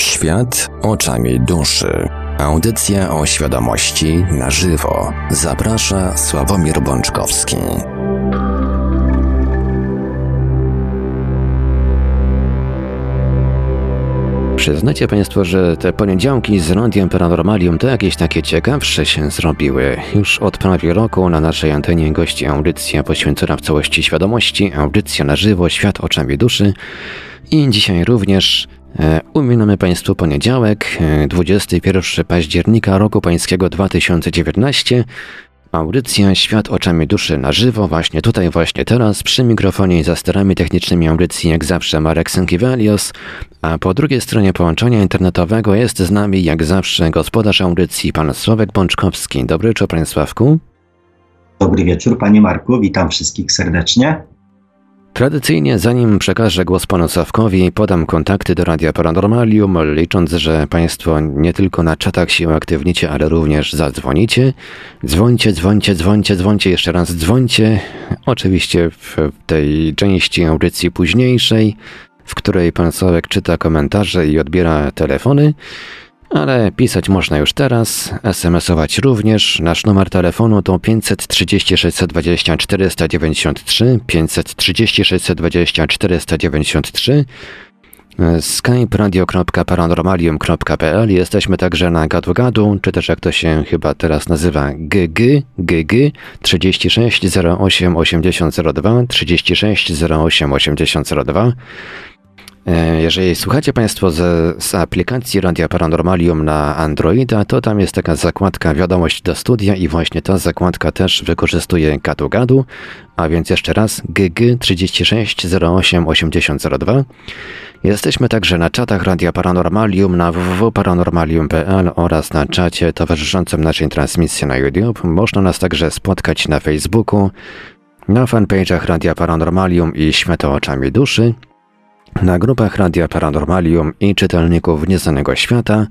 Świat oczami duszy. Audycja o świadomości na żywo. Zaprasza Sławomir Bączkowski. Przyznacie Państwo, że te poniedziałki z Radiem Paranormalium to jakieś takie ciekawsze się zrobiły. Już od prawie roku na naszej antenie gości audycja poświęcona w całości świadomości, audycja na żywo, świat oczami duszy. I dzisiaj również uminamy Państwu poniedziałek, e, 21 października roku pańskiego 2019. Audycja Świat oczami duszy na żywo, właśnie tutaj, właśnie teraz, przy mikrofonie i za sterami technicznymi audycji jak zawsze Marek Sękiewelios, a po drugiej stronie połączenia internetowego jest z nami jak zawsze gospodarz audycji pan Sławek Bączkowski. Dobry wieczór panie Sławku. Dobry wieczór panie Marku, witam wszystkich serdecznie. Tradycyjnie, zanim przekażę głos panu Sawkowi, podam kontakty do Radia Paranormalium, licząc, że państwo nie tylko na czatach się aktywnicie, ale również zadzwonicie. Dzwońcie, dzwońcie, dzwońcie, dzwońcie, jeszcze raz dzwońcie. Oczywiście w tej części audycji późniejszej, w której pan Sławek czyta komentarze i odbiera telefony. Ale pisać można już teraz, SMS-ować również. Nasz numer telefonu to 530 620 493, 530 620 493. Skype radio.paranormalium.pl Jesteśmy także na gadu gadu, czy też jak to się chyba teraz nazywa GG, GG 36 08 8002, 36 08 8002. E, jeżeli słuchacie Państwo z, z, aplikacji Radia Paranormalium na Androida, to tam jest taka zakładka Wiadomość do studia i właśnie ta zakładka też wykorzystuje gadu gadu, a więc jeszcze raz GG 36 08 8002. Jesteśmy także na czatach Radia Paranormalium na www.paranormalium.pl oraz na czacie towarzyszącym naszej transmisji na YouTube. Można nas także spotkać na Facebooku, na fanpage'ach Radia Paranormalium i Światło Oczami Duszy, na grupach Radia Paranormalium i czytelników Nieznanego Świata,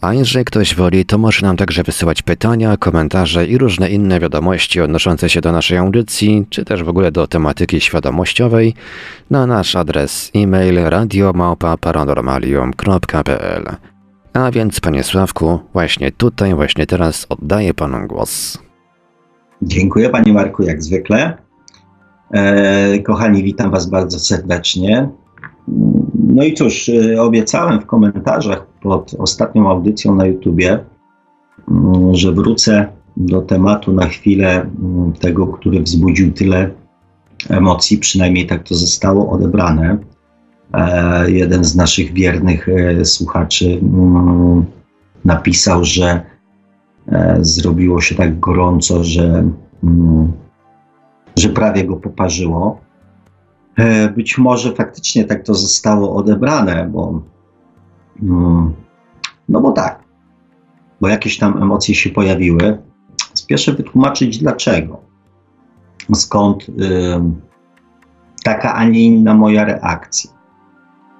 a jeżeli ktoś woli, to może nam także wysyłać pytania, komentarze i różne inne wiadomości odnoszące się do naszej audycji, czy też w ogóle do tematyki świadomościowej na nasz adres e-mail radiomałpa-paranormalium.pl. A więc, panie Sławku, właśnie tutaj, właśnie teraz oddaję panu głos. Dziękuję panie Marku, jak zwykle. E, kochani, witam was bardzo serdecznie. No i cóż, y, obiecałem w komentarzach pod ostatnią audycją na YouTubie, mm, że wrócę do tematu na chwilę mm, tego, który wzbudził tyle emocji, przynajmniej tak to zostało odebrane. E, jeden z naszych wiernych e, słuchaczy mm, napisał, że e, zrobiło się tak gorąco, że, że prawie go poparzyło. E, być może faktycznie tak to zostało odebrane, bo mm, no bo tak, bo jakieś tam emocje się pojawiły. Spieszę wytłumaczyć dlaczego. Skąd y, taka, a nie inna moja reakcja.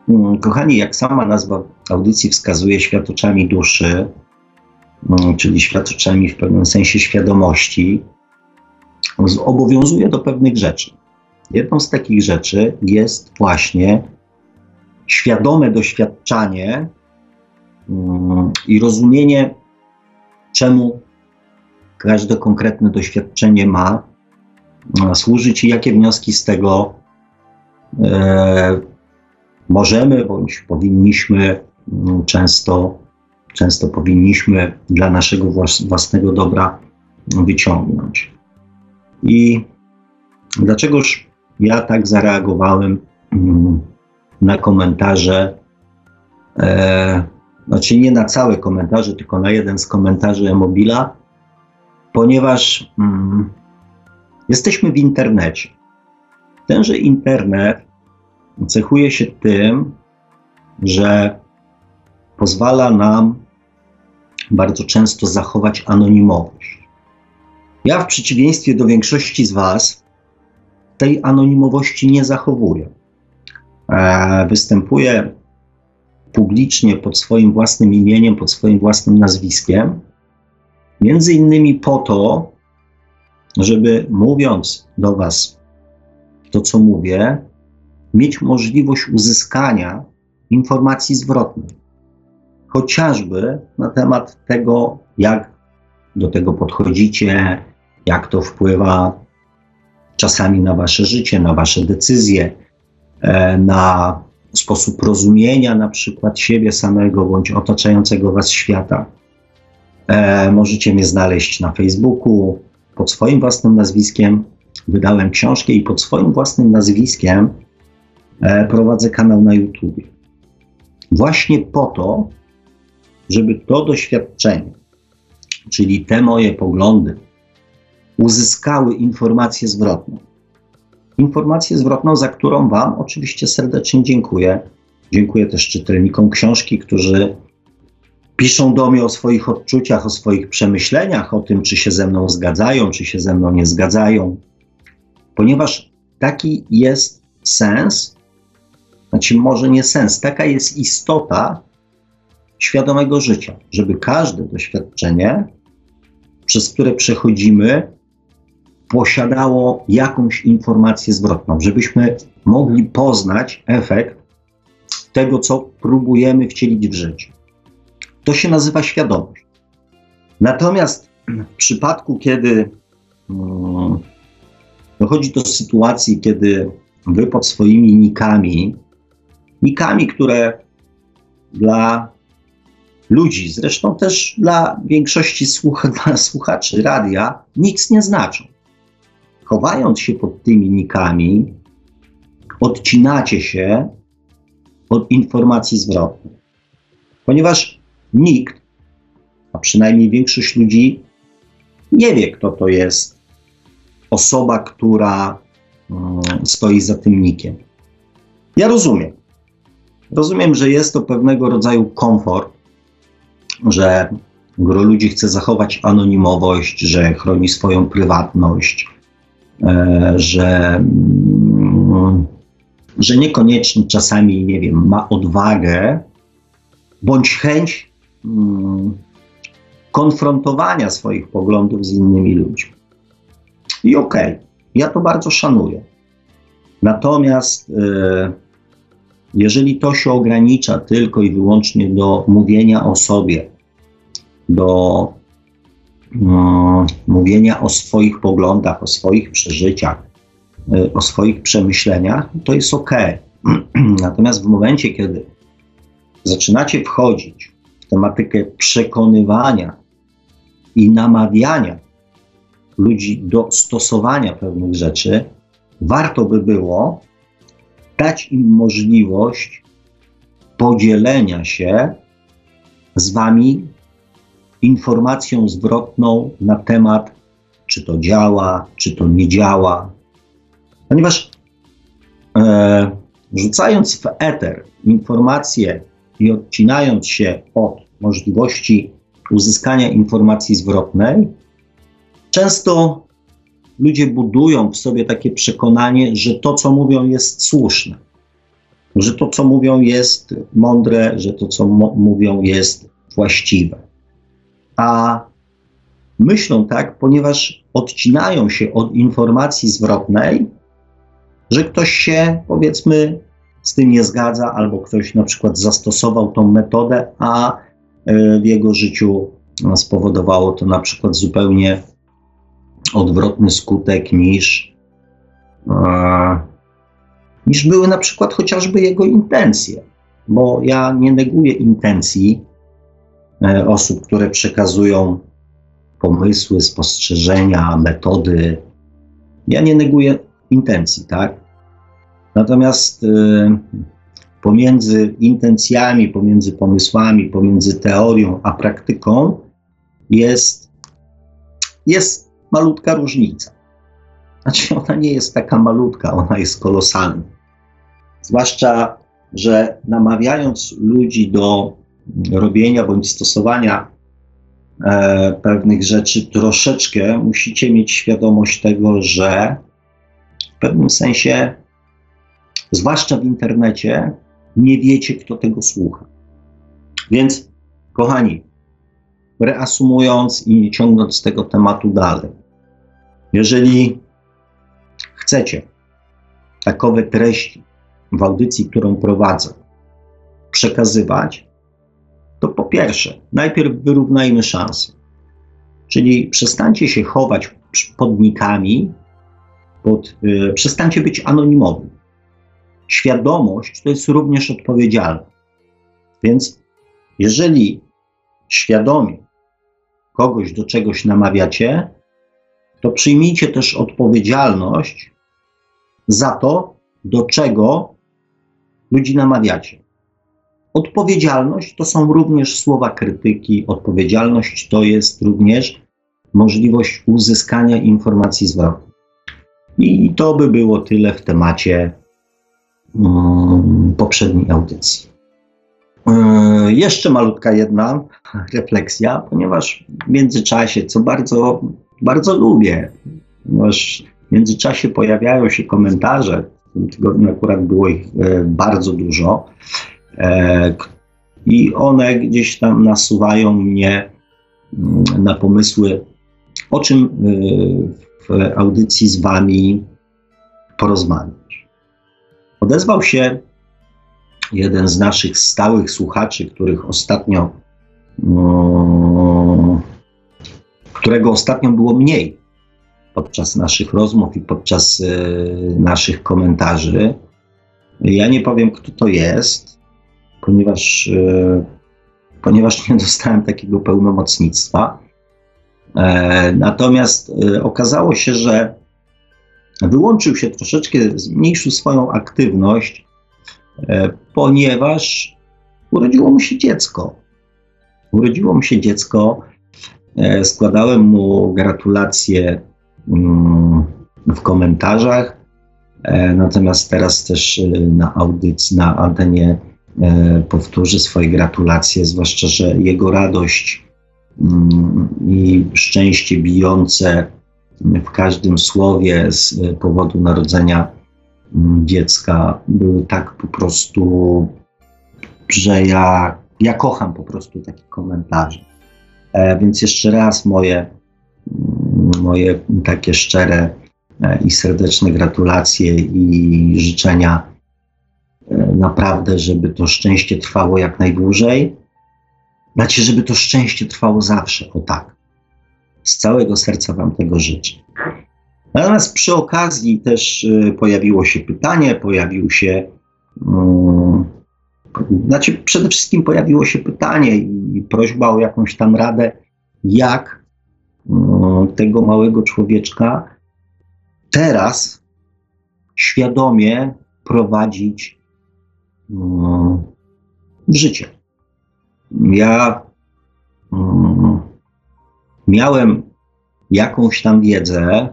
Mm, kochani, jak sama nazwa audycji wskazuje, świat oczami duszy, mm, czyli świat oczami w pewnym sensie świadomości, obowiązuje do pewnych rzeczy. Jedną z takich rzeczy jest właśnie świadome doświadczanie um, i rozumienie, czemu każde konkretne doświadczenie ma służyć i jakie wnioski z tego e, możemy bądź powinniśmy um, często, często powinniśmy dla naszego własnego dobra wyciągnąć. I dlaczegoż ja tak zareagowałem mm, na komentarze, e, znaczy nie na całe komentarze, tylko na jeden z komentarzy Emobila, ponieważ mm, jesteśmy w internecie. Tenże internet cechuje się tym, że pozwala nam bardzo często zachować anonimowość. Ja, w przeciwieństwie do większości z Was, tej anonimowości nie zachowuje. Występuje publicznie pod swoim własnym imieniem, pod swoim własnym nazwiskiem, między innymi po to, żeby mówiąc do Was to, co mówię, mieć możliwość uzyskania informacji zwrotnej. chociażby na temat tego, jak do tego podchodzicie, jak to wpływa czasami na wasze życie, na wasze decyzje, e, na sposób rozumienia na przykład siebie samego bądź otaczającego was świata. E, możecie mnie znaleźć na Facebooku pod swoim własnym nazwiskiem. Wydałem książkę i pod swoim własnym nazwiskiem e, prowadzę kanał na YouTube. Właśnie po to, żeby to doświadczenie, czyli te moje poglądy, uzyskały informację zwrotną. Informację zwrotną, za którą Wam oczywiście serdecznie dziękuję. Dziękuję też czytelnikom książki, którzy piszą do mnie o swoich odczuciach, o swoich przemyśleniach, o tym, czy się ze mną zgadzają, czy się ze mną nie zgadzają, ponieważ taki jest sens, znaczy może nie sens, taka jest istota świadomego życia, żeby każde doświadczenie, przez które przechodzimy, posiadało jakąś informację zwrotną, żebyśmy mogli poznać efekt tego, co próbujemy wcielić w życie. To się nazywa świadomość. Natomiast w przypadku, kiedy um, dochodzi do sytuacji, kiedy wy pod swoimi nikami, nikami, które dla ludzi, zresztą też dla większości słuch dla słuchaczy radia, nic nie znaczą. Chowając się pod tymi nikami, odcinacie się od informacji zwrotnej. Ponieważ nikt, a przynajmniej większość ludzi, nie wie, kto to jest osoba, która um, stoi za tym nikiem. Ja rozumiem. Rozumiem, że jest to pewnego rodzaju komfort, że gro ludzi chce zachować anonimowość, że chroni swoją prywatność, że, mm, że niekoniecznie czasami, nie wiem, ma odwagę bądź chęć mm, konfrontowania swoich poglądów z innymi ludźmi. I okej, okay, ja to bardzo szanuję. Natomiast e, jeżeli to się ogranicza tylko i wyłącznie do mówienia o sobie, do mówienia o swoich poglądach, o swoich przeżyciach, y, o swoich przemyśleniach, to jest ok. Natomiast w momencie, kiedy zaczynacie wchodzić w tematykę przekonywania i namawiania ludzi do stosowania pewnych rzeczy, warto by było dać im możliwość podzielenia się z wami informacją zwrotną na temat, czy to działa, czy to nie działa. Ponieważ e, rzucając w eter informacje i odcinając się od możliwości uzyskania informacji zwrotnej, często ludzie budują w sobie takie przekonanie, że to, co mówią, jest słuszne, że to, co mówią, jest mądre, że to, co mówią, jest właściwe a myślą tak, ponieważ odcinają się od informacji zwrotnej, że ktoś się powiedzmy z tym nie zgadza, albo ktoś na przykład zastosował tą metodę, a e, w jego życiu spowodowało to na przykład zupełnie odwrotny skutek niż, e, niż były na przykład chociażby jego intencje. Bo ja nie neguję intencji osób, które przekazują pomysły, spostrzeżenia, metody. Ja nie neguję intencji, tak? Natomiast y, pomiędzy intencjami, pomiędzy pomysłami, pomiędzy teorią a praktyką jest, jest malutka różnica. Znaczy, ona nie jest taka malutka, ona jest kolosalna. Zwłaszcza, że namawiając ludzi do robienia bądź stosowania e, pewnych rzeczy, troszeczkę musicie mieć świadomość tego, że w pewnym sensie, zwłaszcza w internecie, nie wiecie, kto tego słucha. Więc, kochani, reasumując i ciągnąc tego tematu dalej, jeżeli chcecie takowe treści w audycji, którą prowadzę, przekazywać, to po pierwsze, najpierw wyrównajmy szanse. Czyli przestańcie się chować podnikami, pod, yy, przestańcie być anonimowi. Świadomość to jest również odpowiedzialność. Więc jeżeli świadomie kogoś do czegoś namawiacie, to przyjmijcie też odpowiedzialność za to, do czego ludzi namawiacie. Odpowiedzialność to są również słowa krytyki, odpowiedzialność to jest również możliwość uzyskania informacji zwrotnej. I to by było tyle w temacie um, poprzedniej audycji. Yy, jeszcze malutka jedna refleksja, ponieważ w międzyczasie, co bardzo, bardzo lubię, ponieważ w międzyczasie pojawiają się komentarze, w tym tygodniu akurat było ich e, bardzo dużo, e, i one gdzieś tam nasuwają mnie mm, na pomysły, o czym e, w audycji z Wami porozmawiać. Odezwał się jeden z naszych stałych słuchaczy, których ostatnio, no, którego ostatnio było mniej podczas naszych rozmów i podczas y, naszych komentarzy. Ja nie powiem, kto to jest, ponieważ, y, ponieważ nie dostałem takiego pełnomocnictwa. E, natomiast e, okazało się, że wyłączył się troszeczkę, zmniejszył swoją aktywność E, ponieważ urodziło mu się dziecko. Urodziło mu się dziecko. E, składałem mu gratulacje mm, w komentarzach. E, natomiast teraz też na audycji, na antenie powtórzy swoje gratulacje, zwłaszcza, że jego radość mm, i szczęście bijące w każdym słowie z powodu narodzenia dziecka były tak po prostu, że ja, ja kocham po prostu takie komentarze. E, więc jeszcze raz moje, moje takie szczere e, i serdeczne gratulacje i życzenia e, naprawdę, żeby to szczęście trwało jak najdłużej. Znaczy, żeby to szczęście trwało zawsze, o tak. Z całego serca Wam tego życzę. Natomiast przy okazji też y, pojawiło się pytanie, pojawił się, um, znaczy przede wszystkim pojawiło się pytanie i prośba o jakąś tam radę, jak um, tego małego człowieczka teraz świadomie prowadzić w życie. Ja miałem jakąś tam wiedzę,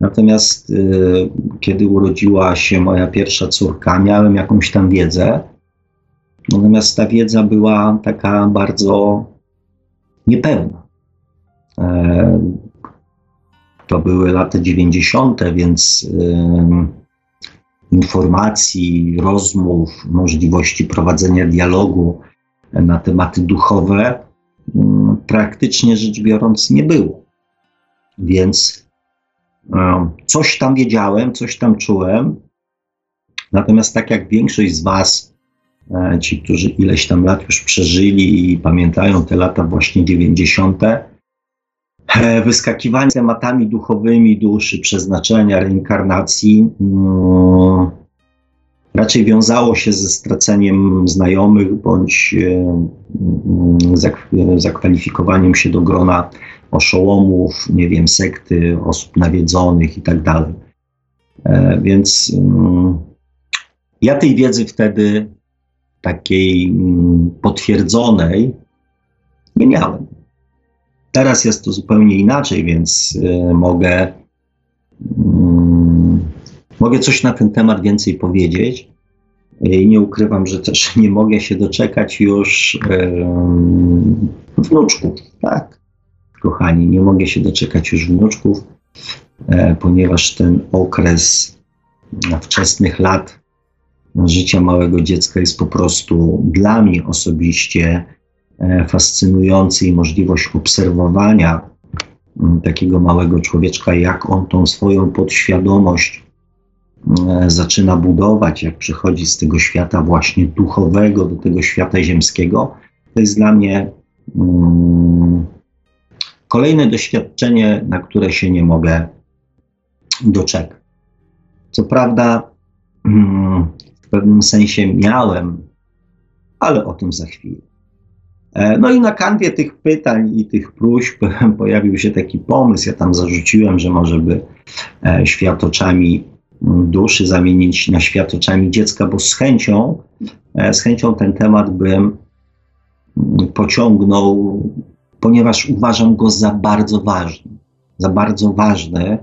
Natomiast y, kiedy urodziła się moja pierwsza córka, miałem jakąś tam wiedzę. Natomiast ta wiedza była taka bardzo niepewna. E, to były lata 90., więc informacji, rozmów, możliwości prowadzenia dialogu na tematy duchowe y, praktycznie rzecz biorąc nie było. Więc Coś tam wiedziałem, coś tam czułem. Natomiast tak jak większość z Was, e, ci, którzy ileś tam lat już przeżyli i pamiętają te lata właśnie 90., e, wyskakiwanie tematami duchowymi duszy, przeznaczenia, reinkarnacji, mm, raczej wiązało się ze straceniem znajomych bądź e, mm, zakwalifikowaniem się do grona oszołomów, nie wiem, sekty, osób nawiedzonych i tak dalej. E, więc mm, ja tej wiedzy wtedy takiej potwierdzonej nie miałem. Teraz jest to zupełnie inaczej, więc e, mogę, mm, mogę coś na ten temat więcej powiedzieć. I nie ukrywam, że też nie mogę się doczekać już wnuczków, tak kochani, nie mogę się doczekać już wnuczków, ponieważ ten okres wczesnych lat życia małego dziecka jest po prostu dla mnie osobiście fascynujący i możliwość obserwowania m, takiego małego człowieczka, jak on tą swoją podświadomość e, zaczyna budować, jak przychodzi z tego świata właśnie duchowego do tego świata ziemskiego, to jest dla mnie um, kolejne doświadczenie, na które się nie mogę doczekać. Co prawda, um, w pewnym sensie miałem, ale o tym za chwilę. E, no i na kanwie tych pytań i tych próśb pojawił się taki pomysł. Ja tam zarzuciłem, że może by e, świat oczami duszy zamienić na świat oczami dziecka, bo z chęcią, e, z chęcią ten temat bym pociągnął, ponieważ uważam go za bardzo ważny. Za bardzo ważne.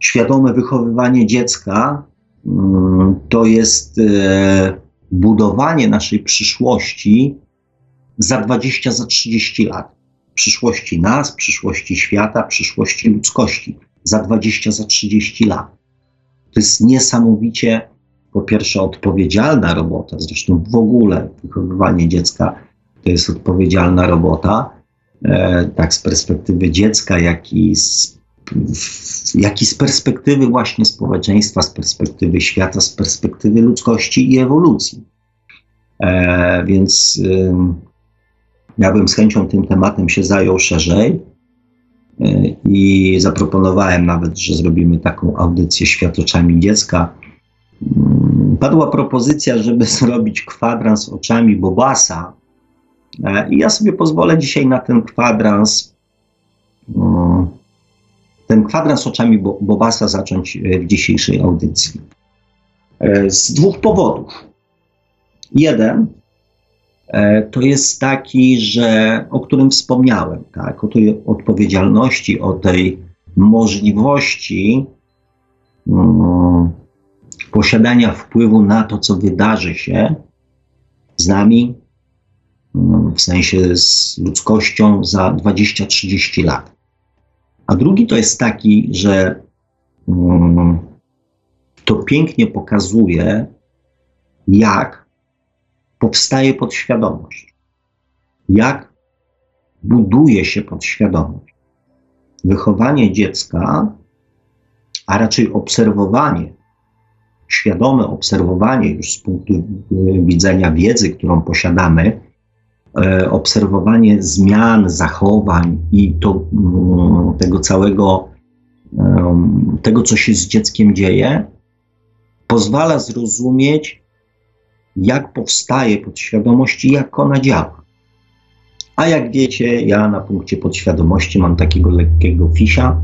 Świadome wychowywanie dziecka mm, to jest budowanie naszej przyszłości za 20, za 30 lat. Przyszłości nas, przyszłości świata, przyszłości ludzkości. Za 20, za 30 lat. To jest niesamowicie, po pierwsze, odpowiedzialna robota. Zresztą w ogóle wychowywanie dziecka to jest odpowiedzialna robota. E, tak z perspektywy dziecka, jak i z, jak i z perspektywy właśnie społeczeństwa, z perspektywy świata, z perspektywy ludzkości i ewolucji. E, więc bym z chęcią tym tematem się zajął szerzej e, i zaproponowałem nawet, że zrobimy taką audycję Świat oczami dziecka. Mm, padła propozycja, żeby zrobić kwadrans oczami Bobasa. E, I ja sobie pozwolę dzisiaj na ten kwadrans, mm, ten kwadrans oczami Bobasa zacząć e, w dzisiejszej audycji. Z dwóch powodów. Jeden E, to jest taki, że o którym wspomniałem, tak, o tej odpowiedzialności, o tej możliwości um, posiadania wpływu na to, co wydarzy się z nami, um, w sensie z ludzkością za 20-30 lat. A drugi to jest taki, że um, to pięknie pokazuje, jak powstaje podświadomość. Jak buduje się podświadomość? Wychowanie dziecka, a raczej obserwowanie, świadome obserwowanie już z punktu widzenia wiedzy, którą posiadamy, e, obserwowanie zmian, zachowań i to, mm, tego całego, tego, co się z dzieckiem dzieje, pozwala zrozumieć, jak powstaje podświadomość i jak ona działa. A jak wiecie, ja na punkcie podświadomości mam takiego lekkiego fisia,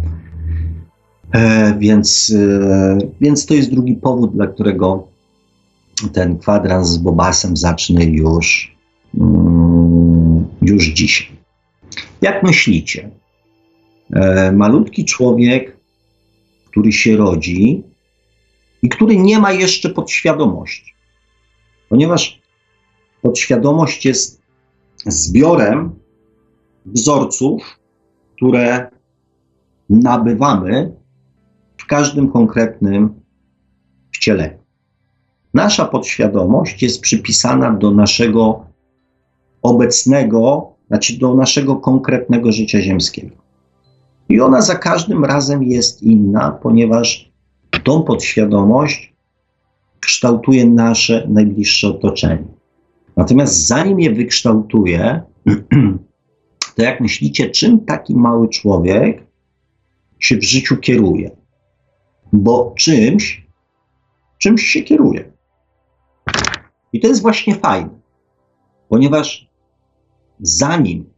e, więc, e, więc to jest drugi powód, dla którego ten kwadrans z Bobasem zacznę już, mm, już dzisiaj. Jak myślicie? E, malutki człowiek, który się rodzi i który nie ma jeszcze podświadomości, ponieważ podświadomość jest zbiorem wzorców, które nabywamy w każdym konkretnym wcieleniu. Nasza podświadomość jest przypisana do naszego obecnego, znaczy do naszego konkretnego życia ziemskiego. I ona za każdym razem jest inna, ponieważ tą podświadomość kształtuje nasze najbliższe otoczenie. Natomiast zanim je wykształtuje, to jak myślicie, czym taki mały człowiek się w życiu kieruje? Bo czymś, czymś się kieruje. I to jest właśnie fajne, ponieważ zanim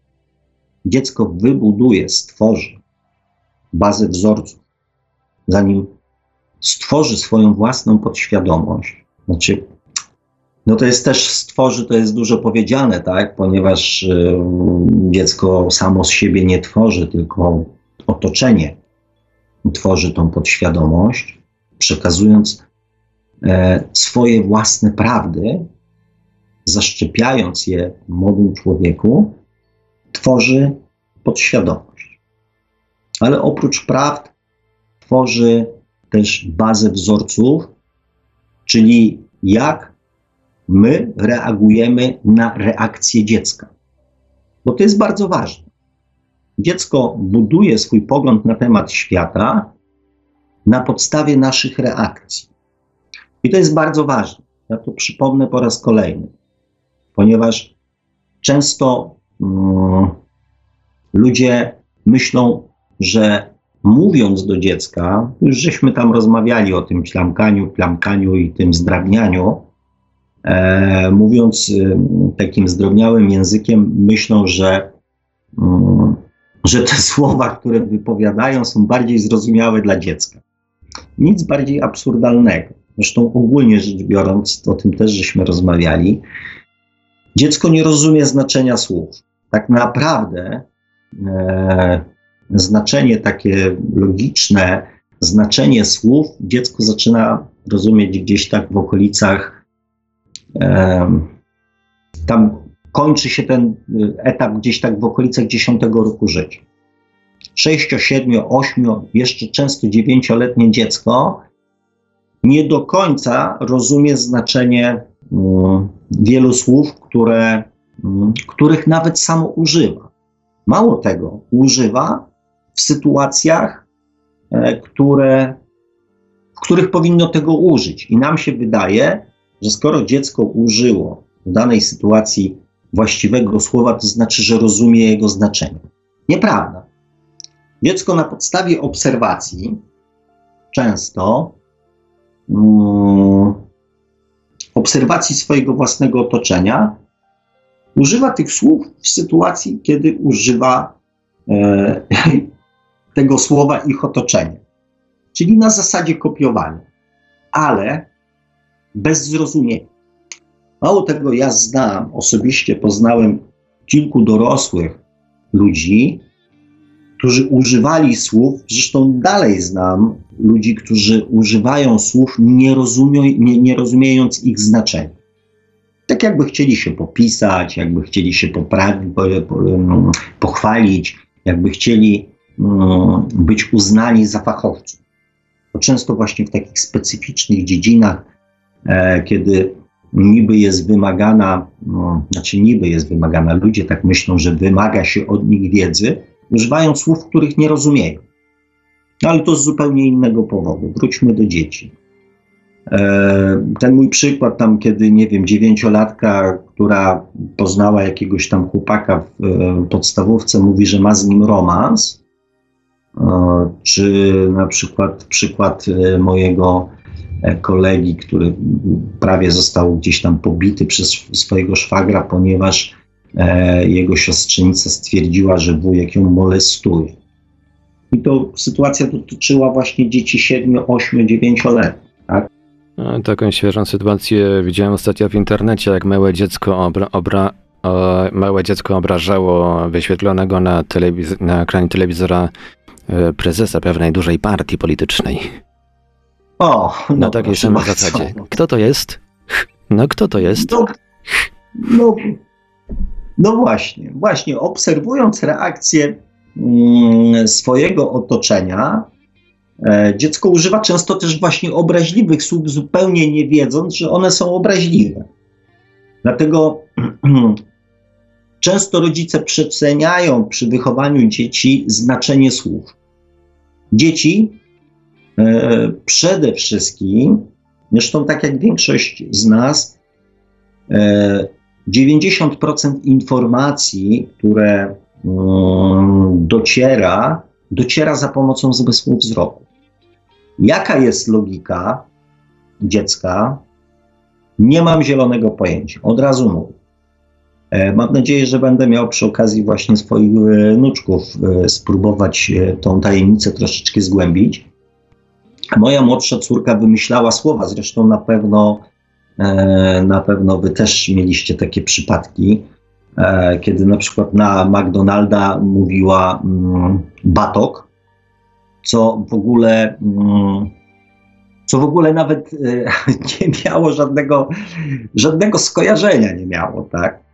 dziecko wybuduje, stworzy bazę wzorców, zanim stworzy swoją własną podświadomość, znaczy, no to jest też stworzy, to jest dużo powiedziane, tak, ponieważ y, dziecko samo z siebie nie tworzy, tylko otoczenie tworzy tą podświadomość, przekazując e, swoje własne prawdy, zaszczepiając je młodym człowieku, tworzy podświadomość. Ale oprócz prawd tworzy też bazę wzorców, czyli jak my reagujemy na reakcję dziecka. Bo to jest bardzo ważne. Dziecko buduje swój pogląd na temat świata na podstawie naszych reakcji. I to jest bardzo ważne. Ja to przypomnę po raz kolejny, ponieważ często mm, ludzie myślą, że mówiąc do dziecka, już żeśmy tam rozmawiali o tym ślamkaniu, plamkaniu i tym zdrabnianiu, e, mówiąc e, takim zdrobniałym językiem, myślą, że, mm, że te słowa, które wypowiadają, są bardziej zrozumiałe dla dziecka. Nic bardziej absurdalnego. Zresztą ogólnie rzecz biorąc, o tym też żeśmy rozmawiali, dziecko nie rozumie znaczenia słów. Tak naprawdę e, znaczenie takie logiczne, znaczenie słów dziecko zaczyna rozumieć gdzieś tak w okolicach, e, tam kończy się ten etap gdzieś tak w okolicach 10 roku życia. 6, 7, 8, jeszcze często 9-letnie dziecko nie do końca rozumie znaczenie mm, wielu słów, które, mm, których nawet samo używa. Mało tego, używa w sytuacjach, e, które, w których powinno tego użyć. I nam się wydaje, że skoro dziecko użyło w danej sytuacji właściwego słowa, to znaczy, że rozumie jego znaczenie. Nieprawda. Dziecko na podstawie obserwacji często um, obserwacji swojego własnego otoczenia używa tych słów w sytuacji, kiedy używa e, tego słowa ich otoczenie. Czyli na zasadzie kopiowania, ale bez zrozumienia. Mało tego, ja znam, osobiście poznałem kilku dorosłych ludzi, którzy używali słów, zresztą dalej znam ludzi, którzy używają słów, nie, rozumie, nie, nie rozumiejąc ich znaczenia. Tak jakby chcieli się popisać, jakby chcieli się poprawić, po, po, pochwalić, jakby chcieli być uznani za fachowców. To często właśnie w takich specyficznych dziedzinach, e, kiedy niby jest wymagana, no, znaczy niby jest wymagana, ludzie tak myślą, że wymaga się od nich wiedzy, używają słów, których nie rozumieją. No, ale to z zupełnie innego powodu. Wróćmy do dzieci. E, ten mój przykład tam, kiedy, nie wiem, dziewięciolatka, która poznała jakiegoś tam chłopaka w e, podstawówce, mówi, że ma z nim romans, e, czy na przykład przykład mojego kolegi, który prawie został gdzieś tam pobity przez swojego szwagra, ponieważ jego siostrzenica stwierdziła, że wujek ją molestuje. I to sytuacja dotyczyła właśnie dzieci 7, 8, 9 lat. Tak? Taką świeżą sytuację widziałem ostatnio w internecie, jak małe dziecko, obra, obra, małe dziecko obrażało wyświetlonego na, telewiz- na ekranie telewizora e, prezesa pewnej dużej partii politycznej. O, no, na takiej samej zasadzie. Kto to jest? No kto to jest? No, no, no właśnie, właśnie obserwując reakcję Mm, swojego otoczenia, e, dziecko używa często też właśnie obraźliwych słów, zupełnie nie wiedząc, że one są obraźliwe. Dlatego często rodzice przeceniają przy wychowaniu dzieci znaczenie słów. Dzieci e, przede wszystkim, zresztą tak jak większość z nas, 90% e, informacji, które Mm, dociera, dociera za pomocą zmysłu wzroku. Jaka jest logika dziecka? Nie mam zielonego pojęcia. Od razu mówię. E, mam nadzieję, że będę miał przy okazji właśnie swoich e, nuczków e, spróbować tą tajemnicę troszeczkę zgłębić. Moja młodsza córka wymyślała słowa, zresztą na pewno, na pewno wy też mieliście takie przypadki kiedy na przykład na McDonalda mówiła mm, batok, co w ogóle, mm, co w ogóle nawet nie miało żadnego, żadnego skojarzenia, nie miało, tak?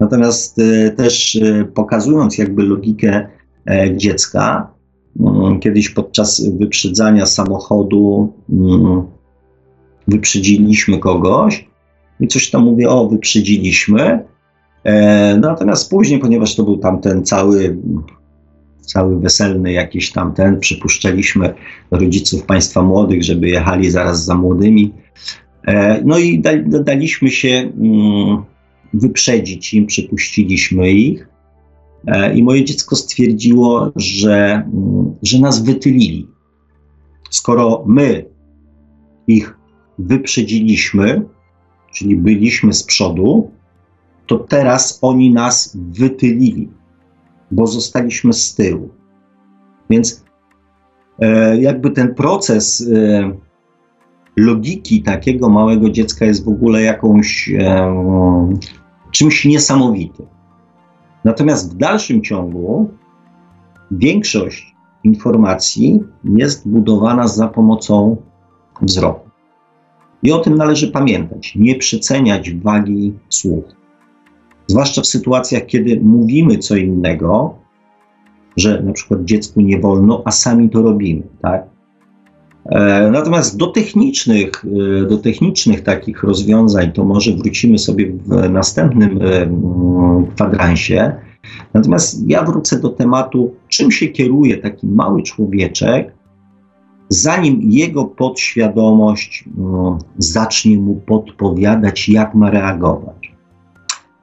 Natomiast e, też pokazując jakby logikę dziecka, mm, kiedyś podczas wyprzedzania samochodu wyprzedziliśmy kogoś i coś tam mówię, o, wyprzedziliśmy, E, natomiast później, ponieważ to był tamten cały, cały weselny jakiś tamten, przypuszczaliśmy rodziców państwa młodych, żeby jechali zaraz za młodymi. E, no i da, daliśmy się, mm, wyprzedzić im, przypuściliśmy ich. E, I moje dziecko stwierdziło, że, mm, że nas wytylili. Skoro my ich wyprzedziliśmy, czyli byliśmy z przodu, to teraz oni nas wytylili, bo zostaliśmy z tyłu. Więc e, jakby ten proces e, logiki takiego małego dziecka jest w ogóle jakąś czymś niesamowitym. Natomiast w dalszym ciągu większość informacji jest budowana za pomocą wzroku. I o tym należy pamiętać, nie przeceniać wagi słów. Zwłaszcza w sytuacjach, kiedy mówimy co innego, że na przykład dziecku nie wolno, a sami to robimy, tak? E, natomiast do technicznych, e, do technicznych takich rozwiązań to może wrócimy sobie w następnym e, kwadransie. Natomiast ja wrócę do tematu, czym się kieruje taki mały człowieczek, zanim jego podświadomość no, zacznie mu podpowiadać, jak ma reagować.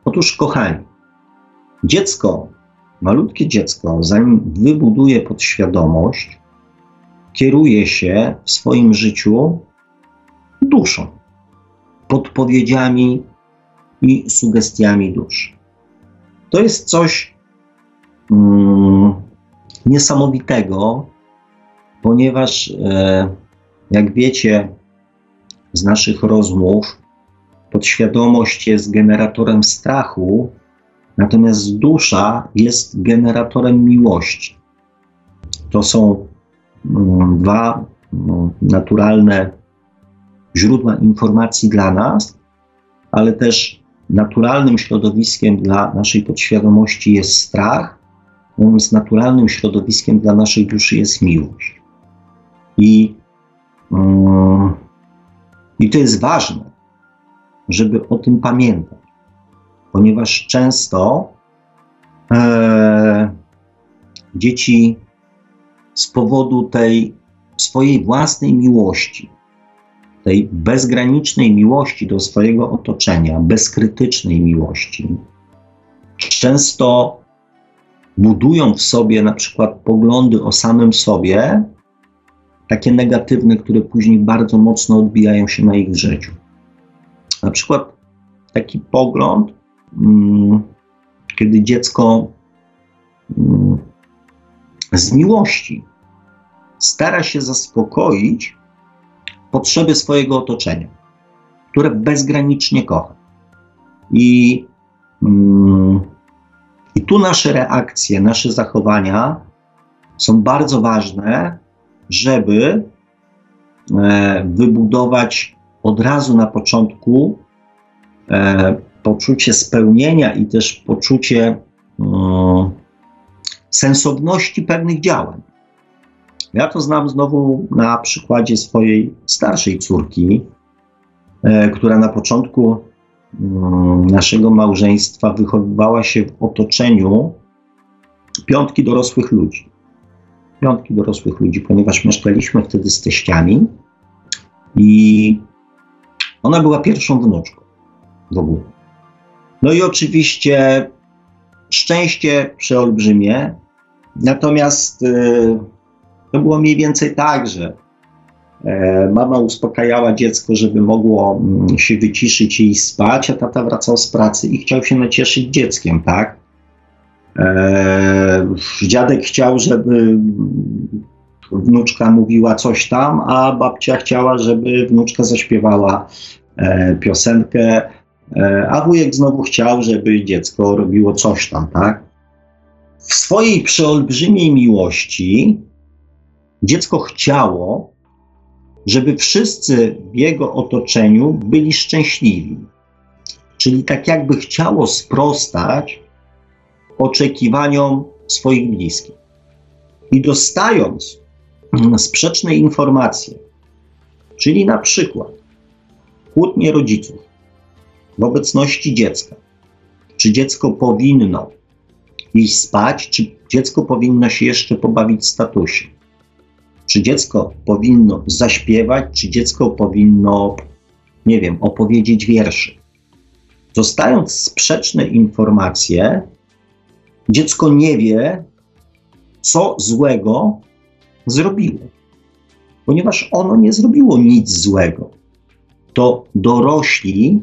Otóż, kochani, dziecko, malutkie dziecko, zanim wybuduje podświadomość, kieruje się w swoim życiu duszą, podpowiedziami i sugestiami duszy. To jest coś mm, niesamowitego, ponieważ, e, jak wiecie z naszych rozmów, podświadomość jest generatorem strachu, natomiast dusza jest generatorem miłości. To są dwa mm, naturalne źródła informacji dla nas, ale też naturalnym środowiskiem dla naszej podświadomości jest strach, natomiast naturalnym środowiskiem dla naszej duszy jest miłość. I, yy, I to jest ważne, żeby o tym pamiętać, ponieważ często e, dzieci z powodu tej swojej własnej miłości, tej bezgranicznej miłości do swojego otoczenia, bezkrytycznej miłości, często budują w sobie na przykład poglądy o samym sobie, takie negatywne, które później bardzo mocno odbijają się na ich życiu. Na przykład taki pogląd, mm, kiedy dziecko mm, z miłości stara się zaspokoić potrzeby swojego otoczenia, które bezgranicznie kocha. I, mm, I tu nasze reakcje, nasze zachowania są bardzo ważne, żeby e, wybudować od razu na początku e, poczucie spełnienia i też poczucie sensowności pewnych działań. Ja to znam znowu na przykładzie swojej starszej córki, e, która na początku mm, naszego małżeństwa wychowywała się w otoczeniu piątki dorosłych ludzi. Piątki dorosłych ludzi, ponieważ mieszkaliśmy wtedy z teściami i ona była pierwszą wnuczką w ogóle. No i oczywiście szczęście przeolbrzymie, natomiast. Yy, to było mniej więcej tak, że e, mama uspokajała dziecko, żeby mogło mm, się wyciszyć i spać, a tata wracał z pracy i chciał się nacieszyć dzieckiem, tak? E, dziadek chciał, żeby wnuczka mówiła coś tam, a babcia chciała, żeby wnuczka zaśpiewała e, piosenkę, a wujek znowu chciał, żeby dziecko robiło coś tam, tak? W swojej przeolbrzymiej miłości Dziecko chciało, żeby wszyscy w jego otoczeniu byli szczęśliwi. Czyli tak jakby chciało sprostać oczekiwaniom swoich bliskich. I dostając sprzeczne informacje, czyli na przykład kłótnie rodziców w obecności dziecka, czy dziecko powinno iść spać, czy dziecko powinno się jeszcze pobawić w statusie, czy dziecko powinno zaśpiewać, czy dziecko powinno, nie wiem, opowiedzieć wierszy. dostając sprzeczne informacje, dziecko nie wie, co złego zrobiło. Ponieważ ono nie zrobiło nic złego. To dorośli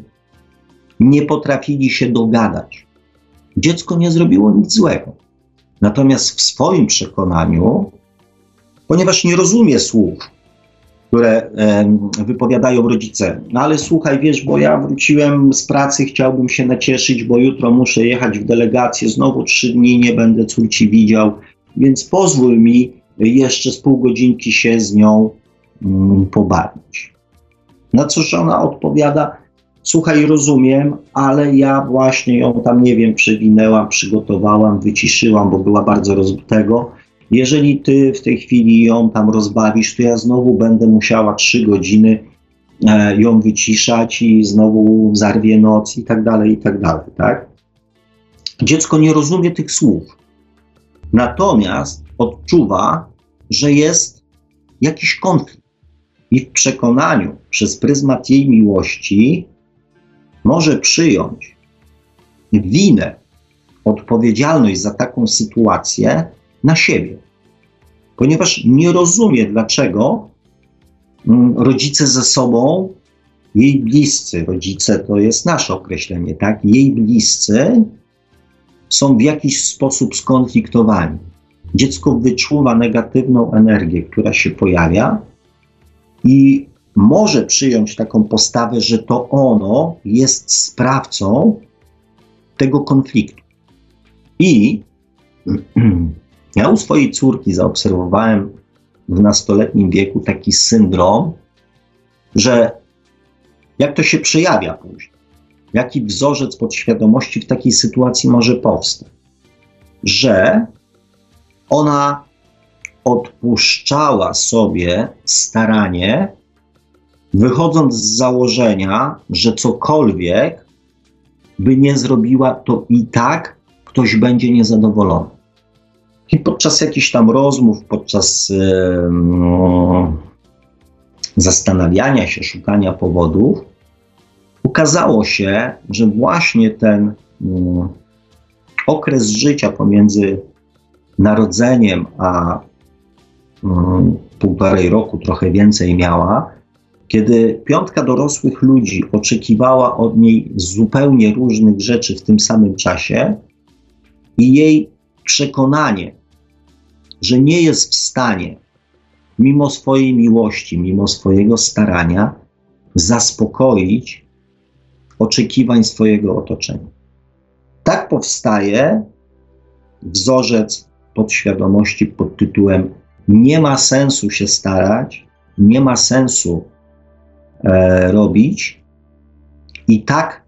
nie potrafili się dogadać. Dziecko nie zrobiło nic złego. Natomiast w swoim przekonaniu, ponieważ nie rozumie słów, które wypowiadają rodzice. No ale słuchaj, wiesz, bo ja wróciłem z pracy, chciałbym się nacieszyć, bo jutro muszę jechać w delegację, znowu trzy dni nie będę córci widział, więc pozwól mi jeszcze z pół godzinki się z nią mm, pobawić. Na co żona odpowiada, słuchaj, rozumiem, ale ja właśnie ją tam, nie wiem, przewinęłam, przygotowałam, wyciszyłam, bo była bardzo rozbitego. Jeżeli ty w tej chwili ją tam rozbawisz, to ja znowu będę musiała trzy godziny e, ją wyciszać i znowu zarwie noc i tak dalej, i tak dalej, tak? Dziecko nie rozumie tych słów. Natomiast odczuwa, że jest jakiś konflikt. I w przekonaniu przez pryzmat jej miłości może przyjąć winę, odpowiedzialność za taką sytuację na siebie, ponieważ nie rozumie, dlaczego mm, rodzice ze sobą, jej bliscy, rodzice to jest nasze określenie, tak? Jej bliscy są w jakiś sposób skonfliktowani. Dziecko wyczuwa negatywną energię, która się pojawia i może przyjąć taką postawę, że to ono jest sprawcą tego konfliktu. I Ja u swojej córki zaobserwowałem w nastoletnim wieku taki syndrom, że jak to się przejawia później, jaki wzorzec podświadomości w takiej sytuacji może powstać, że ona odpuszczała sobie staranie, wychodząc z założenia, że cokolwiek by nie zrobiła, to i tak ktoś będzie niezadowolony. I podczas jakichś tam rozmów, podczas no, zastanawiania się, szukania powodów, okazało się, że właśnie ten no, okres życia pomiędzy narodzeniem a no, półtorej roku, trochę więcej miała, kiedy piątka dorosłych ludzi oczekiwała od niej zupełnie różnych rzeczy w tym samym czasie i jej przekonanie, że nie jest w stanie, mimo swojej miłości, mimo swojego starania, zaspokoić oczekiwań swojego otoczenia. Tak powstaje wzorzec podświadomości pod tytułem Nie ma sensu się starać, nie ma sensu robić, i tak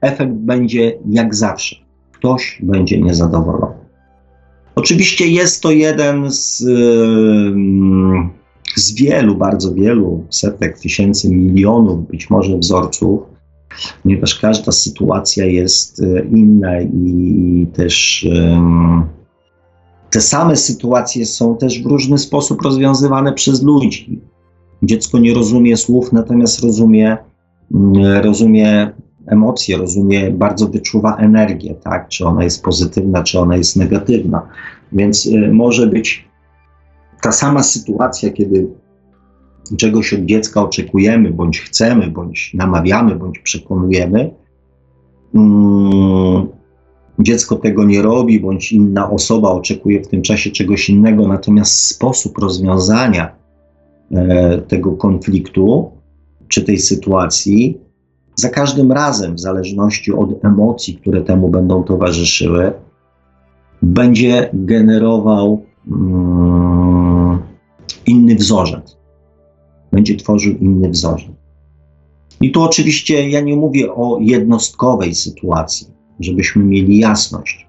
efekt będzie jak zawsze ktoś będzie niezadowolony. Oczywiście jest to jeden z, z wielu, bardzo wielu setek tysięcy, milionów być może wzorców, ponieważ każda sytuacja jest e, inna i też te same sytuacje są też w różny sposób rozwiązywane przez ludzi. Dziecko nie rozumie słów, natomiast rozumie, mm, rozumie emocje, rozumie, bardzo wyczuwa energię, tak? Czy ona jest pozytywna, czy ona jest negatywna. Więc y, może być ta sama sytuacja, kiedy czegoś od dziecka oczekujemy, bądź chcemy, bądź namawiamy, bądź przekonujemy. Mm, dziecko tego nie robi, bądź inna osoba oczekuje w tym czasie czegoś innego, natomiast sposób rozwiązania tego konfliktu czy tej sytuacji za każdym razem, w zależności od emocji, które temu będą towarzyszyły, będzie generował mm, inny wzorzec. Będzie tworzył inny wzorzec. I tu oczywiście ja nie mówię o jednostkowej sytuacji, żebyśmy mieli jasność.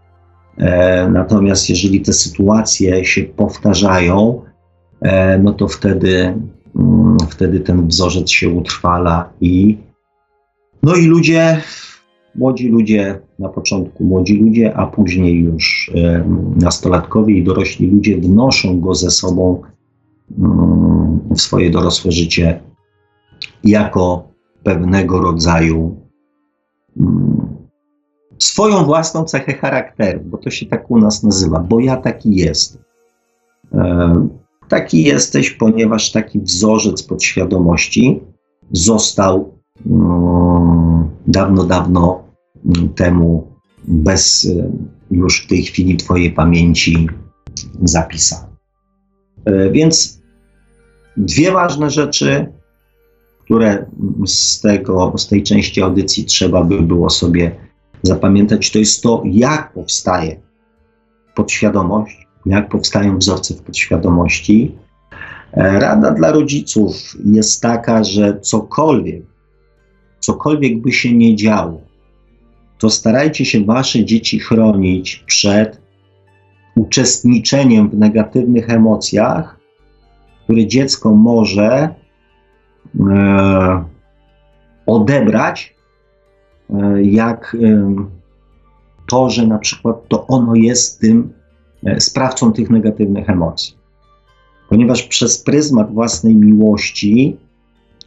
E, natomiast jeżeli te sytuacje się powtarzają, e, no to wtedy, mm, wtedy ten wzorzec się utrwala i no i ludzie, młodzi ludzie, na początku młodzi ludzie, a później już e, nastolatkowie i dorośli ludzie wnoszą go ze sobą mm, w swoje dorosłe życie jako pewnego rodzaju mm, swoją własną cechę charakteru, bo to się tak u nas nazywa, bo ja taki jestem. Taki jesteś, ponieważ taki wzorzec podświadomości został mm, dawno, dawno mm, temu bez już w tej chwili Twojej pamięci zapisany. E, więc dwie ważne rzeczy, które z, tego, z tej części audycji trzeba by było sobie zapamiętać, to jest to, jak powstaje podświadomość, jak powstają wzorce w podświadomości. E, rada dla rodziców jest taka, że cokolwiek, cokolwiek by się nie działo, to starajcie się wasze dzieci chronić przed uczestniczeniem w negatywnych emocjach, które dziecko może e, odebrać, e, jak e, to, że na przykład to ono jest tym sprawcą tych negatywnych emocji. Ponieważ przez pryzmat własnej miłości,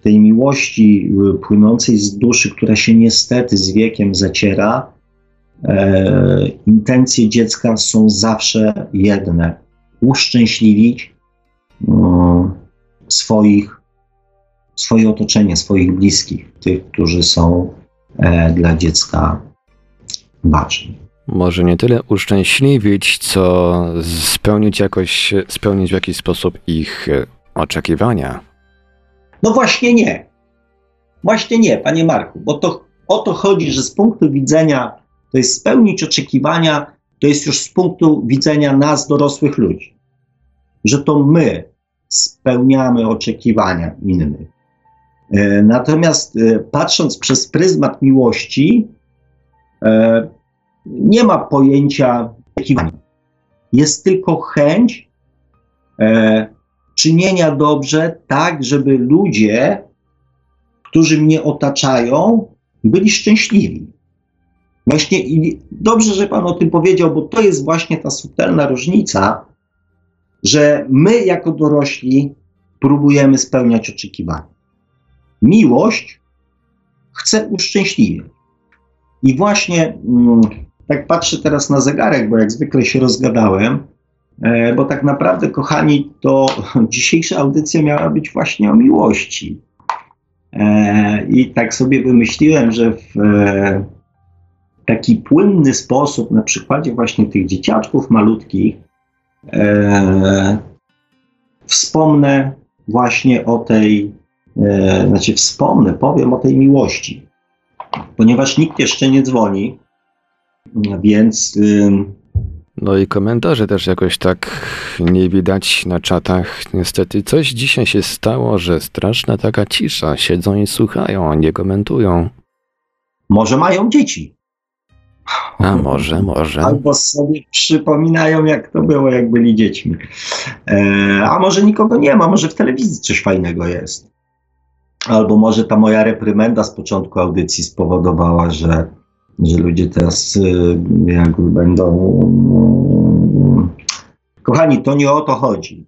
tej miłości e, płynącej z duszy, która się niestety z wiekiem zaciera, e, intencje dziecka są zawsze jedne: uszczęśliwić e, swoich, swoje otoczenie, swoich bliskich, tych, którzy są e, dla dziecka ważni. Może nie tyle uszczęśliwić, co spełnić jakoś, spełnić w jakiś sposób ich e, oczekiwania. No właśnie nie. Właśnie nie, panie Marku, bo to o to chodzi, że z punktu widzenia to jest spełnić oczekiwania, to jest już z punktu widzenia nas, dorosłych ludzi. Że to my spełniamy oczekiwania innych. E, natomiast e, patrząc przez pryzmat miłości, nie ma pojęcia oczekiwania. Jest tylko chęć czynienia dobrze, tak, żeby ludzie, którzy mnie otaczają, byli szczęśliwi. Właśnie i dobrze, że Pan o tym powiedział, bo to jest właśnie ta subtelna różnica, że my jako dorośli próbujemy spełniać oczekiwania. Miłość chce uszczęśliwić. I właśnie mm, tak patrzę teraz na zegarek, bo jak zwykle się rozgadałem, e, bo tak naprawdę, kochani, to dzisiejsza audycja miała być właśnie o miłości. E, I tak sobie wymyśliłem, że w e, taki płynny sposób, na przykładzie właśnie tych dzieciaczków malutkich, wspomnę właśnie o tej, znaczy wspomnę, powiem o tej miłości, ponieważ nikt jeszcze nie dzwoni, więc. no i komentarze też jakoś tak nie widać na czatach. Niestety coś dzisiaj się stało, że straszna taka cisza. Siedzą i słuchają, nie komentują. Może mają dzieci. A może, może. Albo sobie przypominają, jak to było, jak byli dziećmi. E, a może nikogo nie ma, może w telewizji coś fajnego jest. Albo może ta moja reprymenda z początku audycji spowodowała, że, że ludzie teraz y, jakby będą. Kochani, to nie o to chodzi.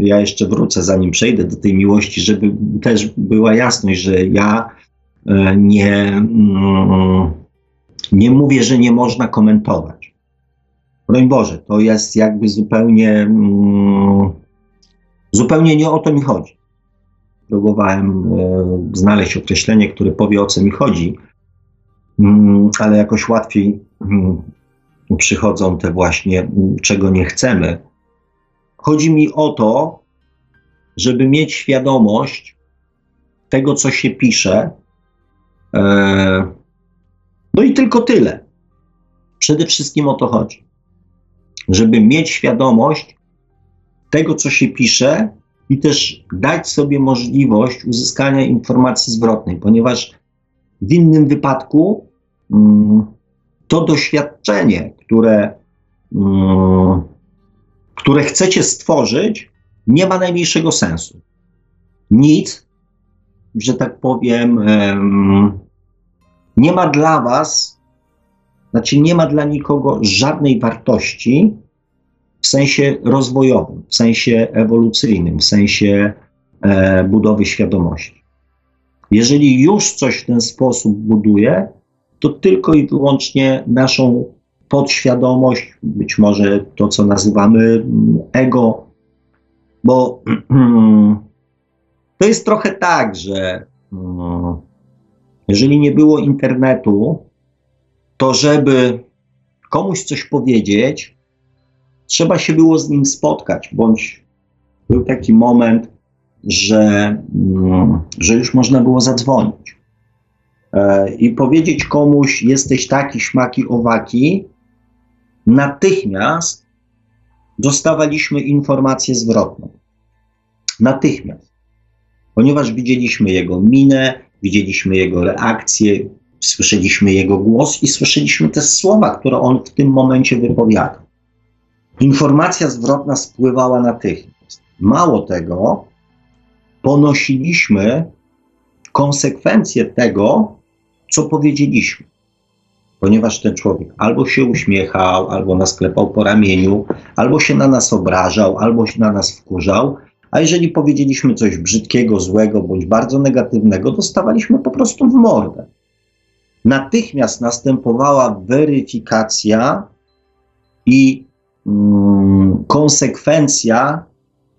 Ja jeszcze wrócę, zanim przejdę do tej miłości, żeby też była jasność, że ja e, nie. Nie mówię, że nie można komentować. Broń Boże, to jest jakby zupełnie, zupełnie nie o to mi chodzi. Próbowałem znaleźć określenie, które powie o co mi chodzi, ale jakoś łatwiej mm, przychodzą te właśnie, mm, czego nie chcemy. Chodzi mi o to, żeby mieć świadomość tego, co się pisze. E, no i tylko tyle. Przede wszystkim o to chodzi. Żeby mieć świadomość tego, co się pisze, i też dać sobie możliwość uzyskania informacji zwrotnej, ponieważ w innym wypadku mm, to doświadczenie, które, mm, które chcecie stworzyć, nie ma najmniejszego sensu. Nic, że tak powiem, nie ma dla Was, znaczy nie ma dla nikogo żadnej wartości w sensie rozwojowym, w sensie ewolucyjnym, w sensie e, budowy świadomości. Jeżeli już coś w ten sposób buduje, to tylko i wyłącznie naszą podświadomość, być może to, co nazywamy mm, ego, bo to jest trochę tak, że mm, jeżeli nie było internetu, to żeby komuś coś powiedzieć, trzeba się było z nim spotkać, bądź był taki moment, że, mm, że już można było zadzwonić i powiedzieć komuś, jesteś taki, śmaki, owaki, natychmiast dostawaliśmy informację zwrotną. Natychmiast. Ponieważ widzieliśmy jego minę, widzieliśmy jego reakcję, słyszeliśmy jego głos i słyszeliśmy te słowa, które on w tym momencie wypowiadał. Informacja zwrotna spływała natychmiast. Mało tego, ponosiliśmy konsekwencje tego, co powiedzieliśmy. Ponieważ ten człowiek albo się uśmiechał, albo nas klepał po ramieniu, albo się na nas obrażał, albo się na nas wkurzał, a jeżeli powiedzieliśmy coś brzydkiego, złego bądź bardzo negatywnego, dostawaliśmy po prostu w mordę. Natychmiast następowała weryfikacja i mm, konsekwencja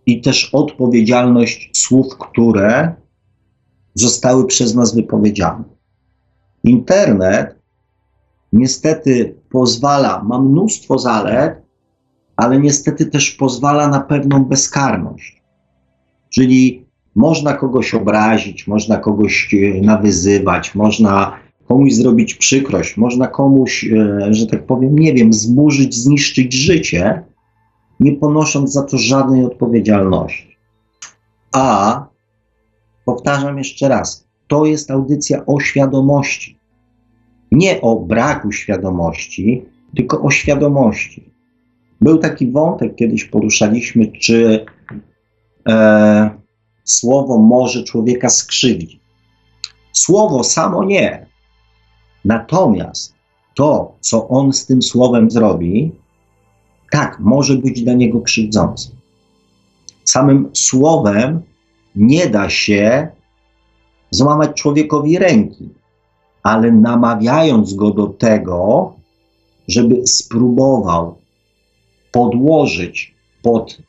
i też odpowiedzialność słów, które zostały przez nas wypowiedziane. Internet niestety pozwala, ma mnóstwo zalet, ale niestety też pozwala na pewną bezkarność. Czyli można kogoś obrazić, można kogoś e, nawyzywać, można komuś zrobić przykrość, można komuś, e, że tak powiem, nie wiem, zburzyć, zniszczyć życie, nie ponosząc za to żadnej odpowiedzialności. A powtarzam jeszcze raz, to jest audycja o świadomości. Nie o braku świadomości, tylko o świadomości. Był taki wątek, kiedyś poruszaliśmy, czy e, słowo może człowieka skrzywdzić. Słowo samo nie. Natomiast to, co on z tym słowem zrobi, tak, może być dla niego krzywdzące. Samym słowem nie da się złamać człowiekowi ręki, ale namawiając go do tego, żeby spróbował podłożyć pod,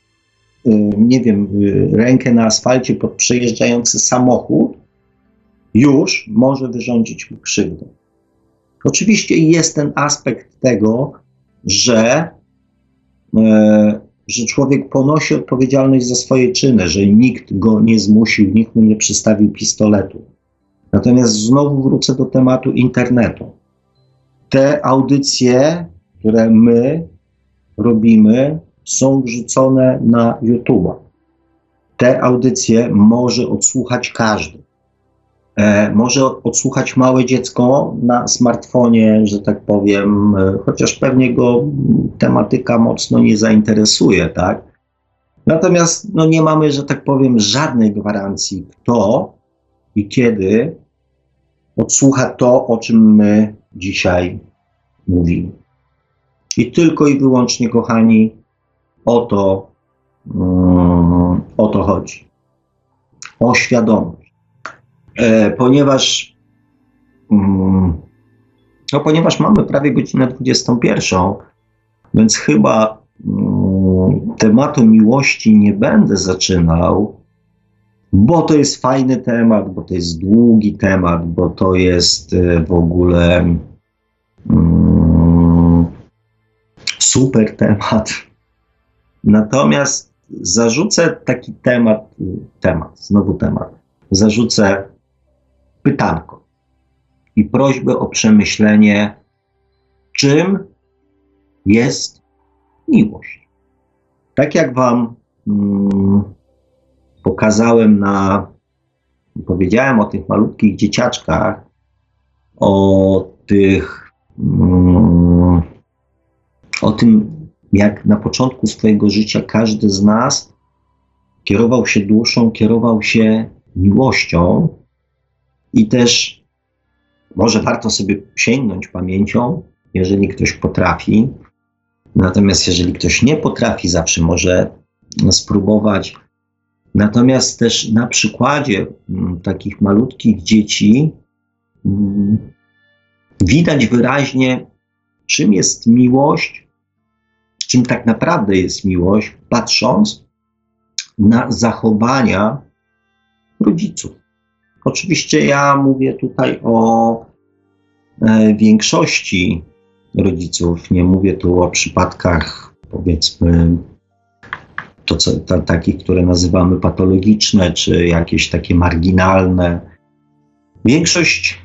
y, nie wiem, y, rękę na asfalcie pod przejeżdżający samochód, już może wyrządzić mu krzywdę. Oczywiście jest ten aspekt tego, że E, że człowiek ponosi odpowiedzialność za swoje czyny, że nikt go nie zmusił, nikt mu nie przystawił pistoletu. Natomiast znowu wrócę do tematu internetu. Te audycje, które my robimy, są wrzucone na YouTube. Te audycje może odsłuchać każdy. E, może odsłuchać małe dziecko na smartfonie, że tak powiem, e, chociaż pewnie go tematyka mocno nie zainteresuje, tak? Natomiast no, nie mamy, że tak powiem, żadnej gwarancji, kto i kiedy odsłucha to, o czym my dzisiaj mówimy. I tylko i wyłącznie, kochani, o to, um, o to chodzi. O świadomość ponieważ, mm, no, ponieważ mamy prawie godzinę 21, więc chyba mm, tematu miłości nie będę zaczynał, bo to jest fajny temat, bo to jest długi temat, bo to jest e, w ogóle mm, super temat. Natomiast zarzucę taki temat, temat, znowu temat. Zarzucę pytanko i prośbę o przemyślenie, czym jest miłość. Tak jak Wam mm, pokazałem na, powiedziałem o tych malutkich dzieciaczkach, o tych, mm, o tym, jak na początku swojego życia każdy z nas kierował się duszą, kierował się miłością, i też może warto sobie sięgnąć pamięcią, jeżeli ktoś potrafi. Natomiast jeżeli ktoś nie potrafi, zawsze może spróbować. Natomiast też na przykładzie mm, takich malutkich dzieci mm, widać wyraźnie, czym jest miłość, czym tak naprawdę jest miłość, patrząc na zachowania rodziców. Oczywiście ja mówię tutaj o e, większości rodziców, nie mówię tu o przypadkach, powiedzmy, to, co, ta, takich, które nazywamy patologiczne, czy jakieś takie marginalne. Większość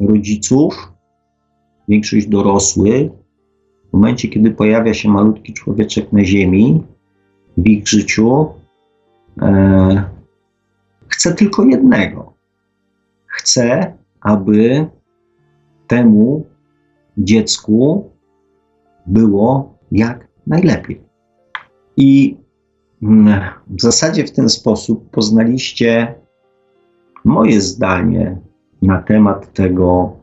rodziców, większość dorosłych, w momencie, kiedy pojawia się malutki człowieczek na ziemi, w ich życiu, e, chce tylko jednego. Chce, aby temu dziecku było jak najlepiej. I mm, w zasadzie w ten sposób poznaliście moje zdanie na temat tego,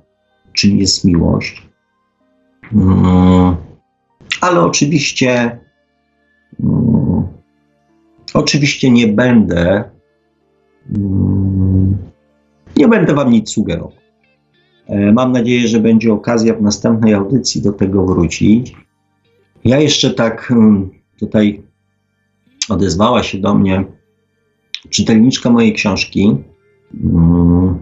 czym jest miłość. Mm, ale oczywiście, mm, oczywiście nie będę, nie będę Wam nic sugerował. E, mam nadzieję, że będzie okazja w następnej audycji do tego wrócić. Ja jeszcze tak tutaj odezwała się do mnie czytelniczka mojej książki. Mm,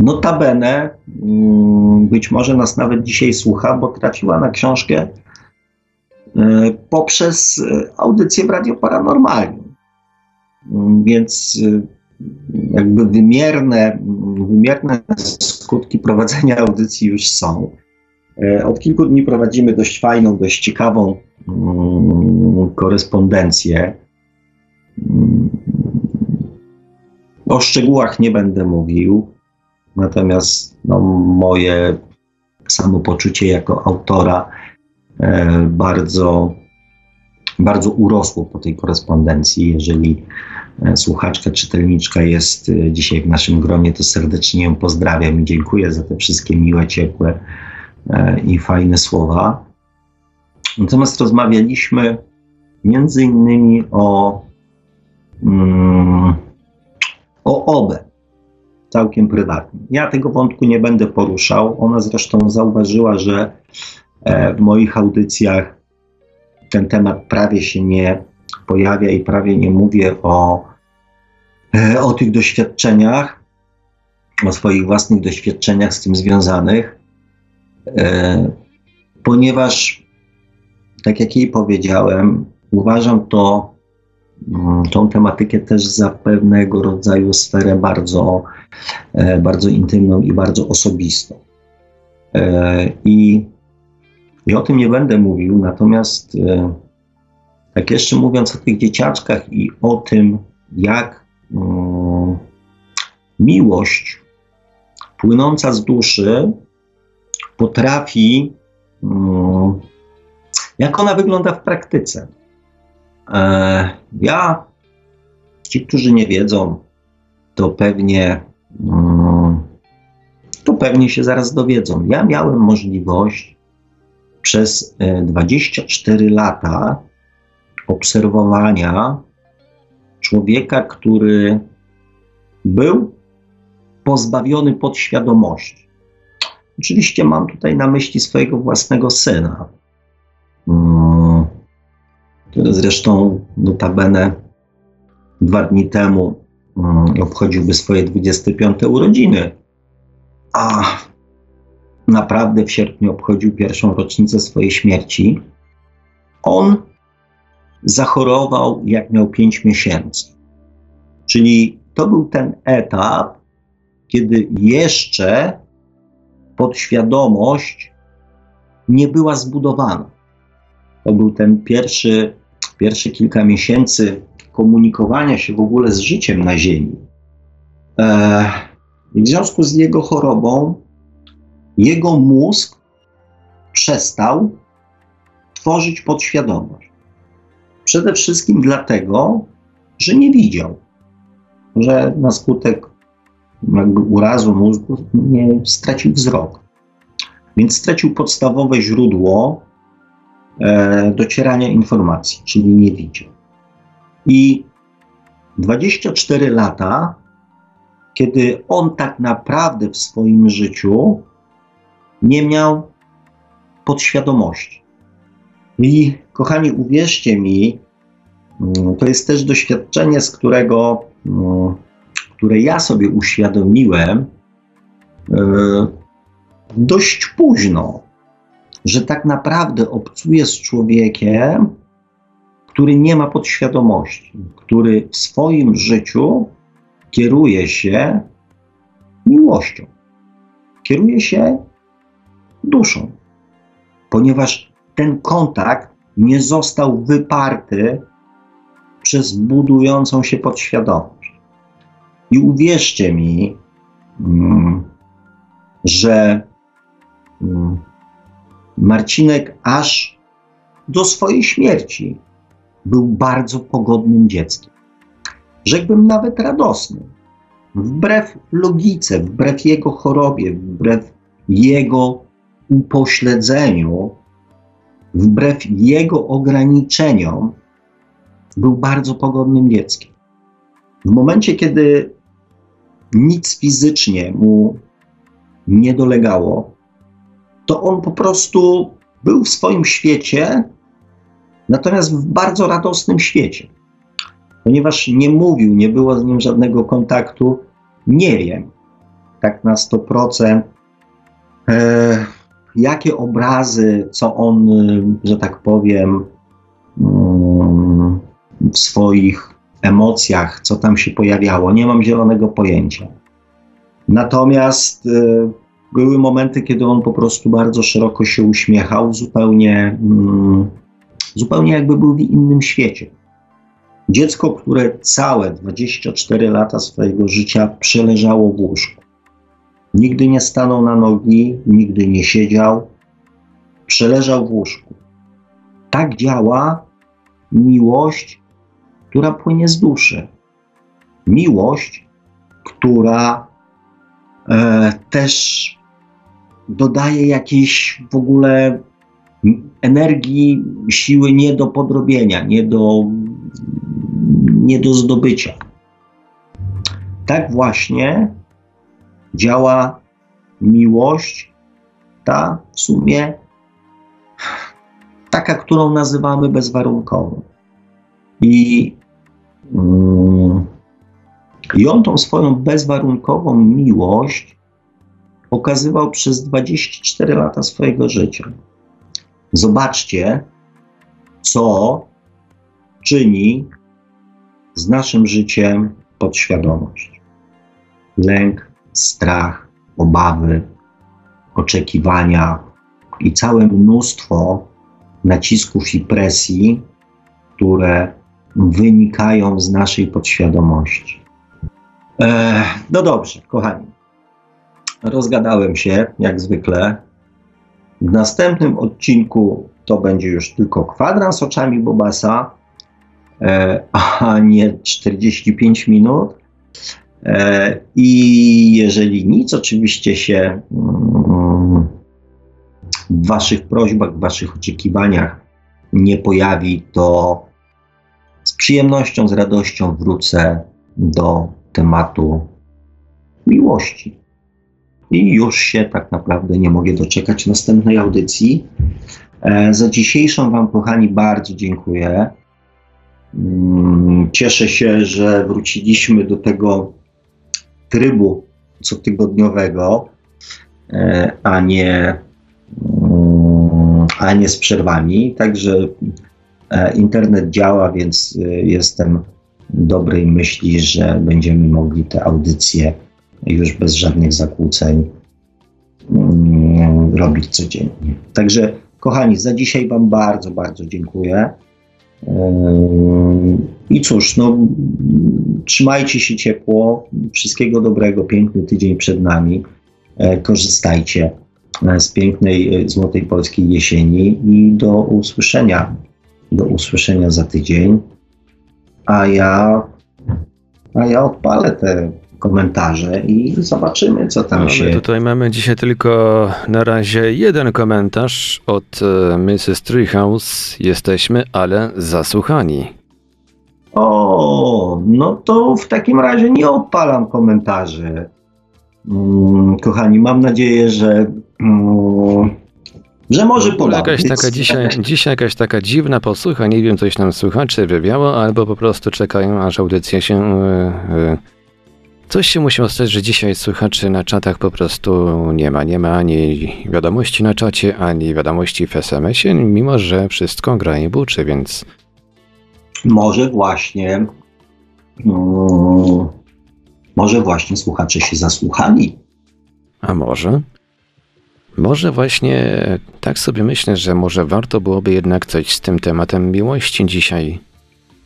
notabene, mm, być może nas nawet dzisiaj słucha, bo traciła na książkę e, poprzez e, audycję w Radio Paranormalium. Mm, więc jakby wymierne, wymierne skutki prowadzenia audycji już są. Od kilku dni prowadzimy dość fajną, dość ciekawą Mm, korespondencję. Mm, o szczegółach nie będę mówił, natomiast no, moje samopoczucie jako autora e, bardzo, bardzo urosło po tej korespondencji. Jeżeli e, słuchaczka, czytelniczka jest e, dzisiaj w naszym gronie, to serdecznie ją pozdrawiam i dziękuję za te wszystkie miłe, ciepłe e, i fajne słowa. Natomiast rozmawialiśmy między innymi o, mm, o OBE, całkiem prywatnie. Ja tego wątku nie będę poruszał. Ona zresztą zauważyła, że e, w moich audycjach ten temat prawie się nie pojawia i prawie nie mówię o, e, o tych doświadczeniach, o swoich własnych doświadczeniach z tym związanych, e, ponieważ tak jak jej powiedziałem, uważam to, mm, tą tematykę też za pewnego rodzaju sferę bardzo, e, bardzo intymną i bardzo osobistą. I, I o tym nie będę mówił, natomiast tak jeszcze mówiąc o tych dzieciaczkach i o tym, jak miłość płynąca z duszy potrafi jak ona wygląda w praktyce? E, ja, ci, którzy nie wiedzą, to pewnie, to pewnie się zaraz dowiedzą. Ja miałem możliwość przez 24 e, lata obserwowania człowieka, który był pozbawiony podświadomości. Oczywiście mam tutaj na myśli swojego własnego syna, który zresztą notabene dwa dni temu mm, obchodziłby swoje 25 urodziny, a naprawdę w sierpniu obchodził pierwszą rocznicę swojej śmierci. On zachorował, jak miał 5 miesięcy. Czyli to był ten etap, kiedy jeszcze podświadomość nie była zbudowana. To był ten pierwszy, pierwsze kilka miesięcy komunikowania się w ogóle z życiem na Ziemi. E, w związku z jego chorobą, jego mózg przestał tworzyć podświadomość. Przede wszystkim dlatego, że nie widział, że na skutek urazu mózgu nie stracił wzrok. Więc stracił podstawowe źródło e, docierania informacji, czyli nie widział. I 24 lata, kiedy on tak naprawdę w swoim życiu nie miał podświadomości. I kochani, uwierzcie mi, mm, to jest też doświadczenie, z którego, mm, które ja sobie uświadomiłem e, dość późno, że tak naprawdę obcuję z człowiekiem, który nie ma podświadomości, który w swoim życiu kieruje się miłością, kieruje się duszą, ponieważ ten kontakt nie został wyparty przez budującą się podświadomość. I uwierzcie mi, mm, że mm, Marcinek aż do swojej śmierci był bardzo pogodnym dzieckiem. Rzekłbym nawet radosnym. Wbrew logice, wbrew jego chorobie, wbrew jego upośledzeniu, wbrew jego ograniczeniom, był bardzo pogodnym dzieckiem. W momencie, kiedy nic fizycznie mu nie dolegało, to on po prostu był w swoim świecie, natomiast w bardzo radosnym świecie. Ponieważ nie mówił, nie było z nim żadnego kontaktu, nie wiem tak na 100%, e, jakie obrazy, co on, że tak powiem, mm, w swoich emocjach, co tam się pojawiało. Nie mam zielonego pojęcia. Natomiast e, były momenty, kiedy on po prostu bardzo szeroko się uśmiechał, zupełnie, mm, zupełnie jakby był w innym świecie. Dziecko, które całe 24 lata swojego życia przeleżało w łóżku. Nigdy nie stanął na nogi, nigdy nie siedział, przeleżał w łóżku. Tak działa miłość, która płynie z duszy. Miłość, która e, też dodaje jakiejś w ogóle energii, siły nie do podrobienia, nie do, nie do zdobycia. Tak właśnie działa miłość, ta w sumie taka, którą nazywamy bezwarunkową. I, mm, I on tą swoją bezwarunkową miłość pokazywał przez 24 lata swojego życia. Zobaczcie, co czyni z naszym życiem podświadomość. Lęk, strach, obawy, oczekiwania i całe mnóstwo nacisków i presji, które wynikają z naszej podświadomości. Eee, no dobrze, kochani. Rozgadałem się, jak zwykle. W następnym odcinku to będzie już tylko kwadrans oczami Bobasa, e, a nie 45 minut. E, I jeżeli nic oczywiście się mm, w Waszych prośbach, w Waszych oczekiwaniach nie pojawi, to z przyjemnością, z radością wrócę do tematu miłości. I już się tak naprawdę nie mogę doczekać następnej audycji. E, za dzisiejszą Wam, kochani, bardzo dziękuję. Mm, cieszę się, że wróciliśmy do tego trybu cotygodniowego, e, a nie, mm, a nie z przerwami. Także e, internet działa, więc jestem dobrej myśli, że będziemy mogli te audycje już bez żadnych zakłóceń mm, robić codziennie. Także, kochani, za dzisiaj Wam bardzo, bardzo dziękuję. Yy, I cóż, no, trzymajcie się ciepło. Wszystkiego dobrego, piękny tydzień przed nami. E, korzystajcie e, z pięknej, e, złotej polskiej jesieni i do usłyszenia. Do usłyszenia za tydzień. A ja, a ja odpalę te komentarze i zobaczymy, co tam no, się... Tutaj mamy dzisiaj tylko na razie jeden komentarz od e, Mrs. Treehouse. Jesteśmy, ale zasłuchani. O, no to w takim razie nie odpalam komentarzy. Mm, kochani, mam nadzieję, że mm, że może pomaga. Jakaś taka dzisiaj, dzisiaj jakaś taka dziwna posłucha, nie wiem, coś nam słuchacze wywiało, albo po prostu czekają, aż audycja się... Coś się musiało stać, że dzisiaj słuchaczy na czatach po prostu nie ma. Nie ma ani wiadomości na czacie, ani wiadomości w SMS-ie, mimo że wszystko gra i buczy, więc... Może właśnie... No, może właśnie słuchacze się zasłuchali. A może? Może właśnie tak sobie myślę, że może warto byłoby jednak coś z tym tematem miłości dzisiaj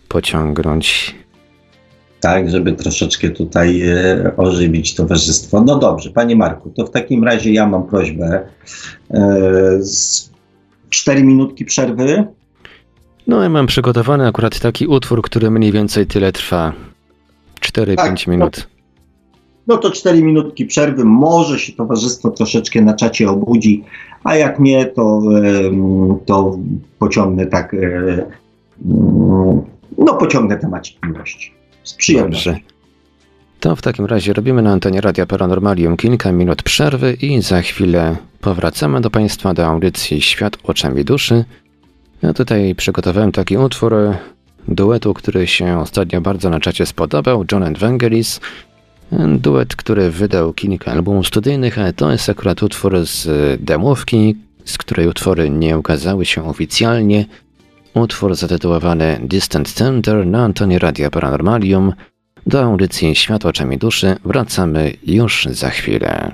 pociągnąć. Tak, żeby troszeczkę tutaj e, ożywić towarzystwo. No dobrze, panie Marku, to w takim razie ja mam prośbę. E, cztery minutki przerwy. No, ja mam przygotowany akurat taki utwór, który mniej więcej tyle trwa. 4-5 tak, minut. No no to 4 minutki przerwy, może się towarzystwo troszeczkę na czacie obudzi, a jak nie, to, to pociągnę tak, e, no pociągnę temat miłości. Z przyjemnością. To w takim razie robimy na antenie Radia Paranormalium kilka minut przerwy i za chwilę powracamy do Państwa do audycji Świat oczami duszy. Ja tutaj przygotowałem taki utwór duetu, który się ostatnio bardzo na czacie spodobał, John and Vangelis Duet, który wydał kilka albumów studyjnych, ale to jest akurat utwór z demówki, z której utwory nie ukazały się oficjalnie. Utwór zatytułowany Distant Tender na Antonie Radia Paranormalium. Do audycji Świat oczami duszy wracamy już za chwilę.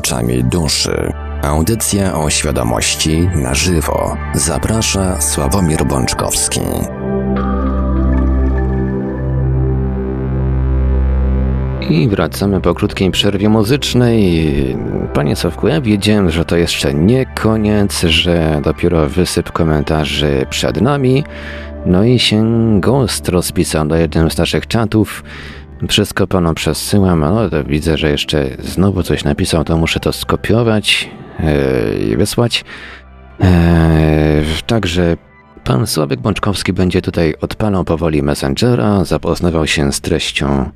oczami duszy. Audycja o świadomości na żywo. Zaprasza Sławomir Bączkowski. I wracamy po krótkiej przerwie muzycznej. Panie Sławku, ja wiedziałem, że to jeszcze nie koniec, że dopiero wysyp komentarzy przed nami. No i się gost rozpisał do jednym z naszych czatów. Wszystko panu przesyłam. No, to widzę, że jeszcze znowu coś napisał, to muszę to skopiować yy, i wysłać. Yy, także pan Sławek Bączkowski będzie tutaj odpalał powoli Messengera, zapoznawał się z treścią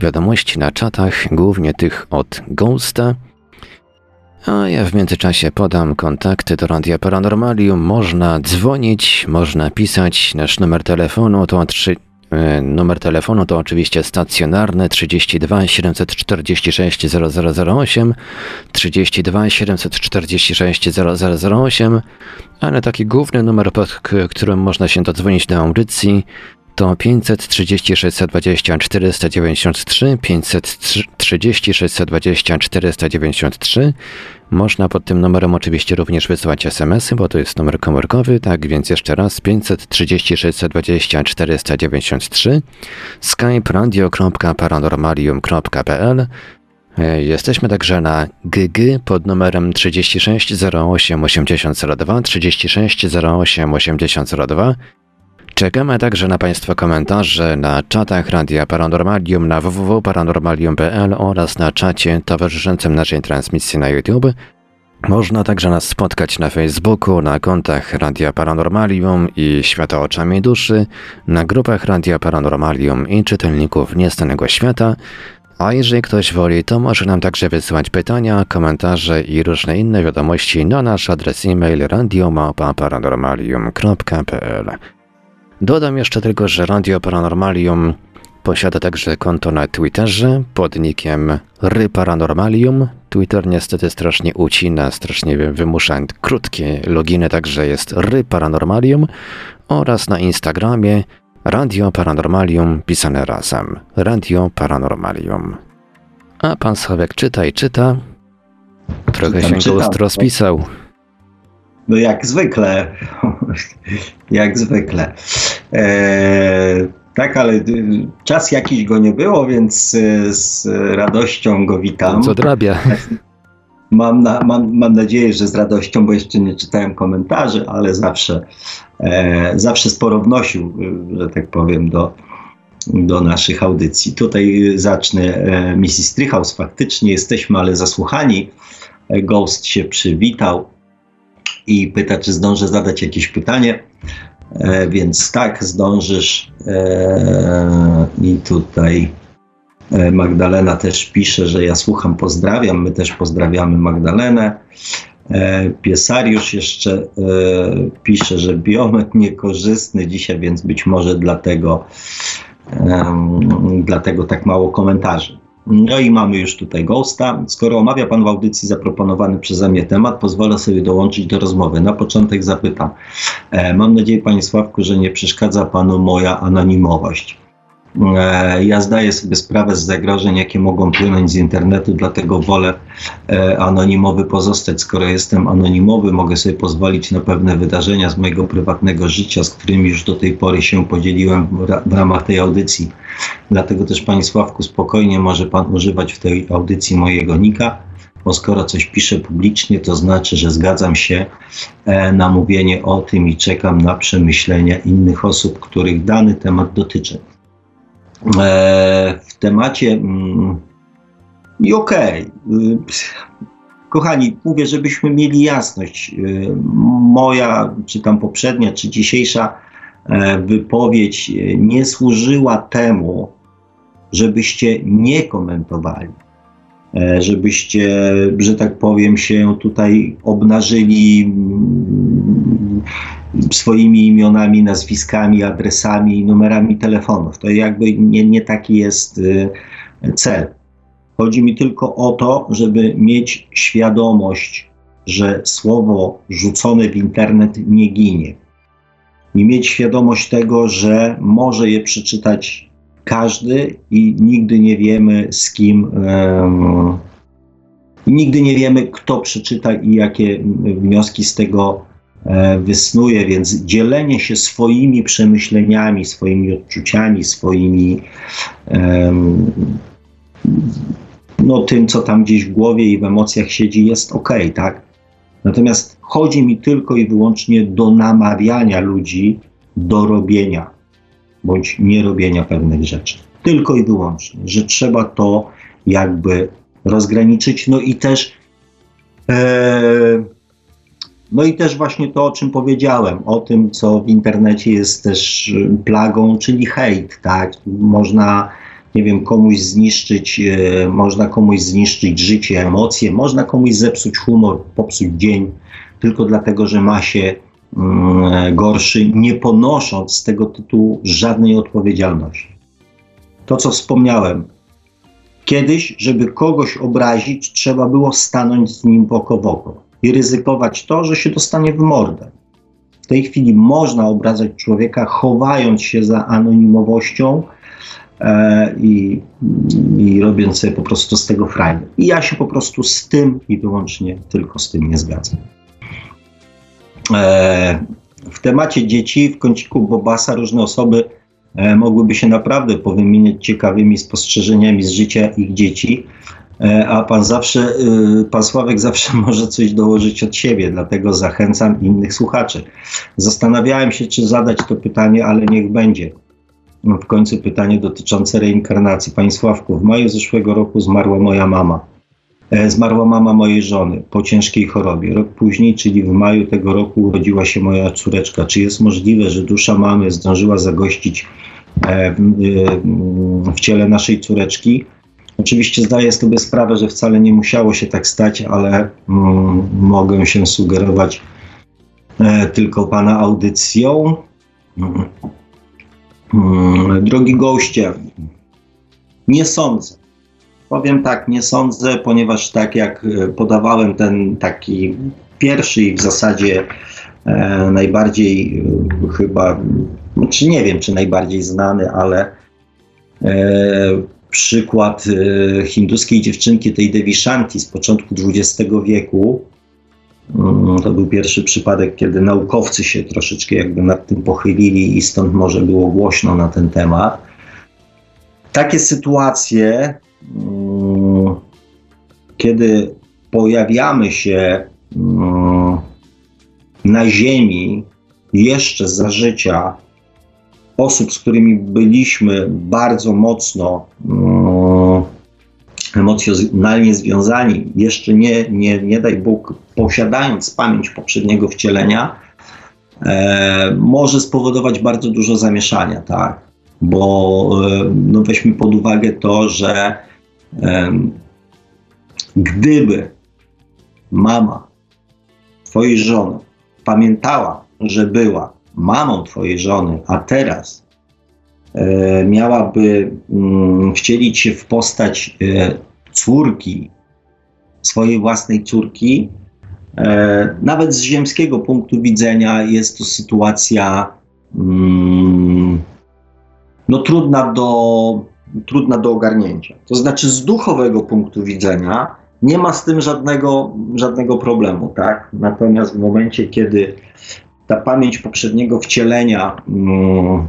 wiadomości na czatach, głównie tych od Ghosta. A ja w międzyczasie podam kontakty do Radia Paranormalium. Można dzwonić, można pisać. Nasz numer telefonu to 3, e, Numer telefonu to oczywiście stacjonarny 32 746 0008, 32 746 0008, ale taki główny numer, pod którym można się dodzwonić do audycji to 530 620 493, 530 620 493. Można pod tym numerem oczywiście również wysłać SMS-y, bo to jest numer komórkowy, tak więc jeszcze raz 530 620 493, skype radio.paranormalium.pl Jesteśmy także na GG pod numerem 36 08 8002, 36 08 8002 Czekamy także na Państwa komentarze na czatach Radia Paranormalium na www.paranormalium.pl oraz na czacie towarzyszącym naszej transmisji na YouTube. Można także nas spotkać na Facebooku, na kontach Radia Paranormalium i Świata Oczami Duszy, na grupach Radia Paranormalium i czytelników Niestanego Świata. A jeżeli ktoś woli, to może nam także wysyłać pytania, komentarze i różne inne wiadomości na nasz adres e-mail radiomałpa.paranormalium.pl. Dodam jeszcze tylko, że Radio Paranormalium posiada także konto na Twitterze pod nickiem RyParanormalium. Twitter niestety strasznie ucina, strasznie wymusza krótkie loginy, także jest RyParanormalium oraz na Instagramie Radio Paranormalium pisane razem. Radio Paranormalium. A pan Sławek czyta i czyta. Trochę czytam, się go rozpisał. No jak zwykle. jak zwykle. E, tak, ale czas jakiś go nie było, więc e, z radością go witam. Co drabia. Mam, na, mam, mam nadzieję, że z radością, bo jeszcze nie czytałem komentarzy, ale zawsze, e, zawsze sporo wnosił, e, że tak powiem, do, do naszych audycji. Tutaj zacznę e, Mrs. Strychaus. Faktycznie jesteśmy, ale zasłuchani. E, Ghost się przywitał i pyta, czy zdążę zadać jakieś pytanie. E, więc tak, zdążysz. E, I tutaj e, Magdalena też pisze, że ja słucham, pozdrawiam. My też pozdrawiamy Magdalenę. Piesariusz jeszcze pisze, że biometr niekorzystny dzisiaj, więc być może dlatego, dlatego tak mało komentarzy. No i mamy już tutaj Ghosta. Skoro omawia Pan w audycji zaproponowany przeze mnie temat, pozwolę sobie dołączyć do rozmowy. Na początek zapytam. E, mam nadzieję, Panie Sławku, że nie przeszkadza Panu moja anonimowość. E, ja zdaję sobie sprawę z zagrożeń, jakie mogą płynąć z internetu, dlatego wolę e, anonimowy pozostać. Skoro jestem anonimowy, mogę sobie pozwolić na pewne wydarzenia z mojego prywatnego życia, z którymi już do tej pory się podzieliłem w ramach tej audycji. Dlatego też, Panie Sławku, spokojnie może Pan używać w tej audycji mojego nika bo skoro coś piszę publicznie, to znaczy, że zgadzam się e, na mówienie o tym i czekam na przemyślenia innych osób, których dany temat dotyczy. E, w temacie. Mm, I okej. Okay. Kochani, mówię, żebyśmy mieli jasność. Y, moja, czy tam poprzednia, czy dzisiejsza e, wypowiedź nie służyła temu, żebyście nie komentowali, e, żebyście, że tak powiem, się tutaj obnażyli mm, swoimi imionami, nazwiskami, adresami, numerami telefonów. To jakby nie, nie taki jest y, cel. Chodzi mi tylko o to, żeby mieć świadomość, że słowo rzucone w internet nie ginie. I mieć świadomość tego, że może je przeczytać każdy i nigdy nie wiemy z kim. Um, nigdy nie wiemy, kto przeczyta i jakie wnioski z tego E, wysnuje, więc dzielenie się swoimi przemyśleniami, swoimi odczuciami, swoimi um, no, tym, co tam gdzieś w głowie i w emocjach siedzi, jest ok, tak? Natomiast chodzi mi tylko i wyłącznie do namawiania ludzi do robienia bądź nierobienia pewnych rzeczy. Tylko i wyłącznie, że trzeba to jakby rozgraniczyć. No i też, e, no i też właśnie to, o czym powiedziałem, o tym, co w internecie jest też plagą, czyli hejt, tak? Można nie wiem, komuś zniszczyć, e, można komuś zniszczyć życie, emocje, można komuś zepsuć humor, popsuć dzień, tylko dlatego, że ma się gorszy, nie ponosząc z tego tytułu żadnej odpowiedzialności. To, co wspomniałem, kiedyś, żeby kogoś obrazić, trzeba było stanąć z nim oko w oko i ryzykować to, że się dostanie w mordę. W tej chwili można obrażać człowieka, chowając się za anonimowością, E, i, i robiąc sobie po prostu z tego frajdę. I ja się po prostu z tym i wyłącznie tylko z tym nie zgadzam. E, w temacie dzieci w kąciku Bobasa różne osoby e, mogłyby się naprawdę powymieniać ciekawymi spostrzeżeniami z życia ich dzieci, a pan zawsze, pan Sławek zawsze może coś dołożyć od siebie, dlatego zachęcam innych słuchaczy. Zastanawiałem się, czy zadać to pytanie, ale niech będzie w końcu pytanie dotyczące reinkarnacji. Panie Sławku, w maju zeszłego roku zmarła moja mama. E, zmarła mama mojej żony po ciężkiej chorobie. Rok później, czyli w maju tego roku, urodziła się moja córeczka. Czy jest możliwe, że dusza mamy zdążyła zagościć e, w, e, w ciele naszej córeczki? Oczywiście zdaję sobie sprawę, że wcale nie musiało się tak stać, ale mm, mogę się sugerować e, tylko Pana audycją. Mm. Hmm, drogi goście, nie sądzę. Powiem tak, nie sądzę, ponieważ tak jak e, podawałem ten taki pierwszy i w zasadzie e, najbardziej e, chyba, czy nie wiem, czy najbardziej znany, ale e, przykład e, hinduskiej dziewczynki, tej Devi Shanti z początku XX wieku, Mm, to był pierwszy przypadek, kiedy naukowcy się troszeczkę jakby nad tym pochylili i stąd może było głośno na ten temat. Takie sytuacje, kiedy pojawiamy się mm, na Ziemi jeszcze za życia osób, z którymi byliśmy bardzo mocno emocjonalnie związani, jeszcze nie, nie, nie daj Bóg, posiadając pamięć poprzedniego wcielenia, e, może spowodować bardzo dużo zamieszania, tak? Bo e, no weźmy pod uwagę to, że gdyby mama twojej żony pamiętała, że była mamą twojej żony, a teraz e, miałaby mm, wcielić się w postać e, córki, swojej własnej córki, e, nawet z ziemskiego punktu widzenia jest to sytuacja mm, no, trudna, do, trudna do ogarnięcia. To znaczy, z duchowego punktu widzenia nie ma z tym żadnego, żadnego problemu, tak? Natomiast w momencie, kiedy ta pamięć poprzedniego wcielenia mm,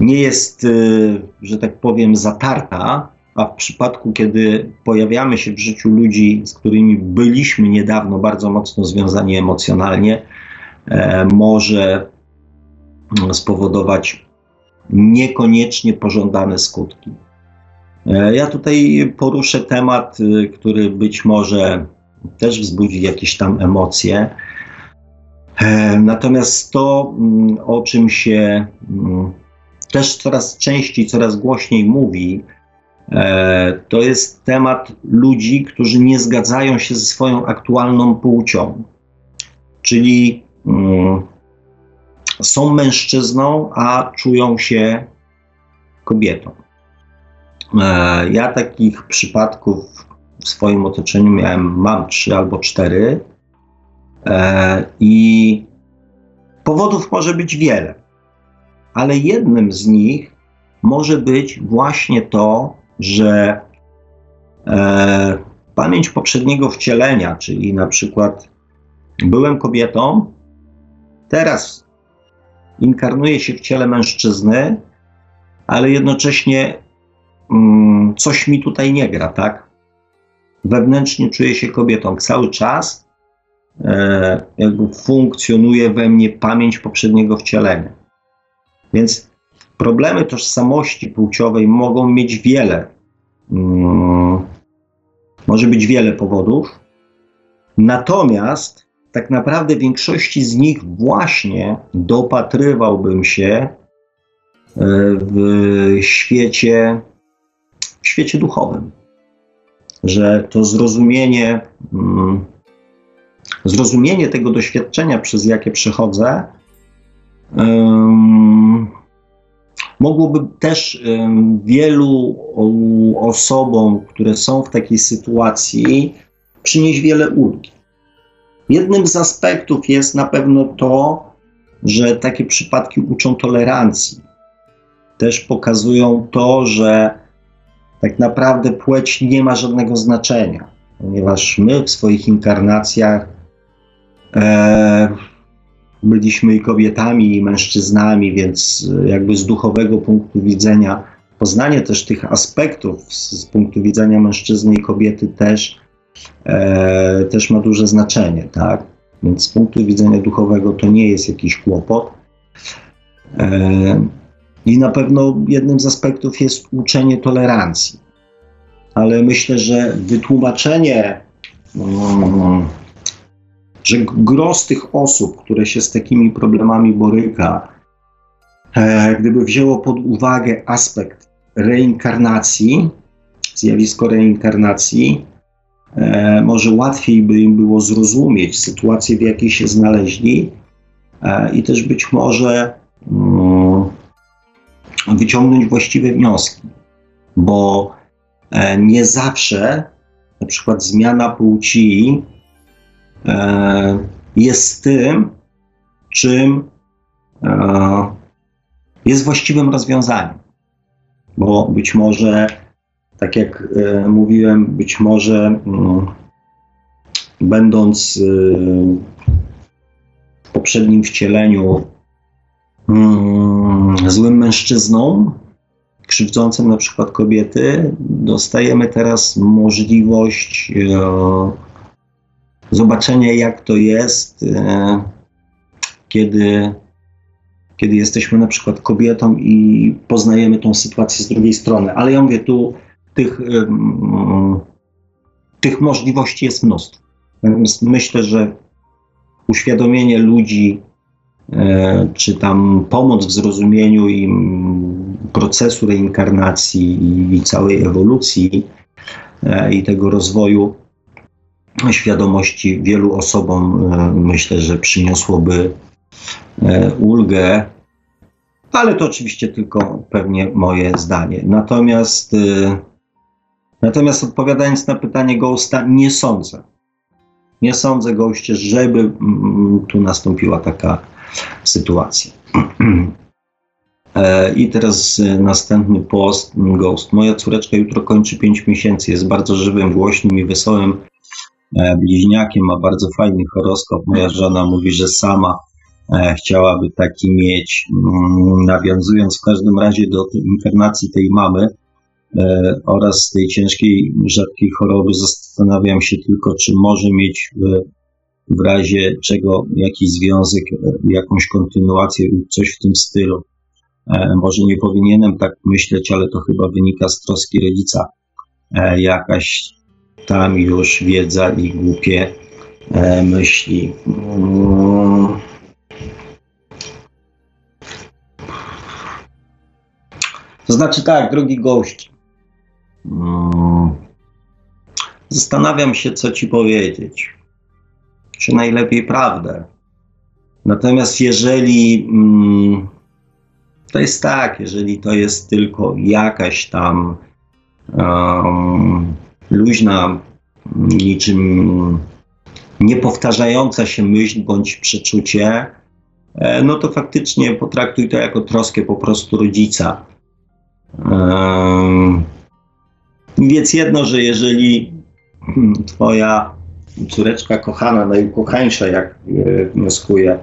nie jest, y, że tak powiem, zatarta, a w przypadku, kiedy pojawiamy się w życiu ludzi, z którymi byliśmy niedawno bardzo mocno związani emocjonalnie, e, może spowodować niekoniecznie pożądane skutki. E, ja tutaj poruszę temat, y, który być może też wzbudzi jakieś tam emocje. E, natomiast to, mm, o czym się mm, też coraz częściej, coraz głośniej mówi, E, to jest temat ludzi, którzy nie zgadzają się ze swoją aktualną płcią. Czyli mm, są mężczyzną, a czują się kobietą. E, ja takich przypadków w swoim otoczeniu miałem, mam trzy albo cztery. E, I powodów może być wiele, ale jednym z nich może być właśnie to, że e, pamięć poprzedniego wcielenia, czyli na przykład byłem kobietą, teraz inkarnuję się w ciele mężczyzny, ale jednocześnie mm, coś mi tutaj nie gra, tak? Wewnętrznie czuję się kobietą cały czas, e, jakby funkcjonuje we mnie pamięć poprzedniego wcielenia. Więc problemy tożsamości płciowej mogą mieć wiele. Mm, może być wiele powodów. Natomiast tak naprawdę większości z nich właśnie dopatrywałbym się e, w świecie, w świecie duchowym. Że to zrozumienie, mm, zrozumienie tego doświadczenia, przez jakie przechodzę, mogłoby też wielu osobom, które są w takiej sytuacji, przynieść wiele ulgi. Jednym z aspektów jest na pewno to, że takie przypadki uczą tolerancji. Też pokazują to, że tak naprawdę płeć nie ma żadnego znaczenia, ponieważ my w swoich inkarnacjach e, byliśmy i kobietami, i mężczyznami, więc jakby z duchowego punktu widzenia, poznanie też tych aspektów z, z punktu widzenia mężczyzny i kobiety też e, też ma duże znaczenie, tak? Więc z punktu widzenia duchowego to nie jest jakiś kłopot. E, I na pewno jednym z aspektów jest uczenie tolerancji. Ale myślę, że wytłumaczenie, mm, że gros tych osób, które się z takimi problemami boryka, e, gdyby wzięło pod uwagę aspekt reinkarnacji, zjawisko reinkarnacji, e, może łatwiej by im było zrozumieć sytuację, w jakiej się znaleźli e, i też być może mm, wyciągnąć właściwe wnioski, bo e, nie zawsze na przykład zmiana płci jest tym, czym jest właściwym rozwiązaniem. Bo być może tak jak e, mówiłem, być może mm, będąc e, w poprzednim wcieleniu mm, złym mężczyzną, krzywdzącym na przykład kobiety, dostajemy teraz możliwość e, zobaczenia, jak to jest, kiedy, kiedy jesteśmy na przykład kobietą i poznajemy tą sytuację z drugiej strony. Ale ja mówię tu tych, tych możliwości jest mnóstwo. Myślę, że uświadomienie ludzi, e, czy tam pomoc w zrozumieniu im procesu reinkarnacji i całej ewolucji e, i tego rozwoju świadomości wielu osobom, e, myślę, że przyniosłoby ulgę, ale to oczywiście tylko pewnie moje zdanie. Natomiast Natomiast odpowiadając na pytanie Ghosta, nie sądzę. Nie sądzę, Ghostie, żeby mm, tu nastąpiła taka sytuacja. E, I teraz e, następny post, Ghost. Moja córeczka jutro kończy 5 miesięcy, jest bardzo żywym, głośnym i wesołym e, bliźniakiem, ma bardzo fajny horoskop. Moja żona mówi, że sama chciałaby taki mieć. Mm, nawiązując w każdym razie do inkarnacji tej mamy, oraz tej ciężkiej, rzadkiej choroby zastanawiam się tylko, czy może mieć w, w razie czego jakiś związek, e, jakąś kontynuację lub coś w tym stylu. E, może nie powinienem tak myśleć, ale to chyba wynika z troski rodzica. Jakaś tam już wiedza i głupie myśli. To znaczy tak, drogi gość. Zastanawiam się, co ci powiedzieć. Czy najlepiej prawdę. Natomiast jeżeli mm, to jest tak, jeżeli to jest tylko jakaś tam um, luźna, niczym niepowtarzająca się myśl bądź przeczucie, e, no to faktycznie potraktuj to jako troskę po prostu rodzica. Um, Wiedz jedno, że jeżeli hmm, twoja córeczka kochana, najukochańsza, jak wnioskuję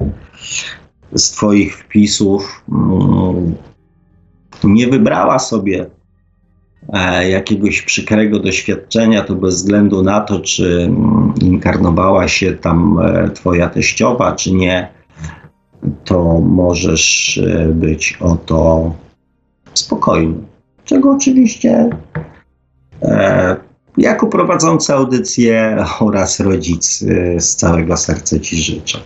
z twoich wpisów, hmm, nie wybrała sobie e, jakiegoś przykrego doświadczenia, to bez względu na to, czy mm, inkarnowała się tam e, twoja teściowa, czy nie, to możesz e, być o to spokojny. Czego oczywiście e, jako prowadzący audycję oraz rodzic e, z całego serca Ci życzę.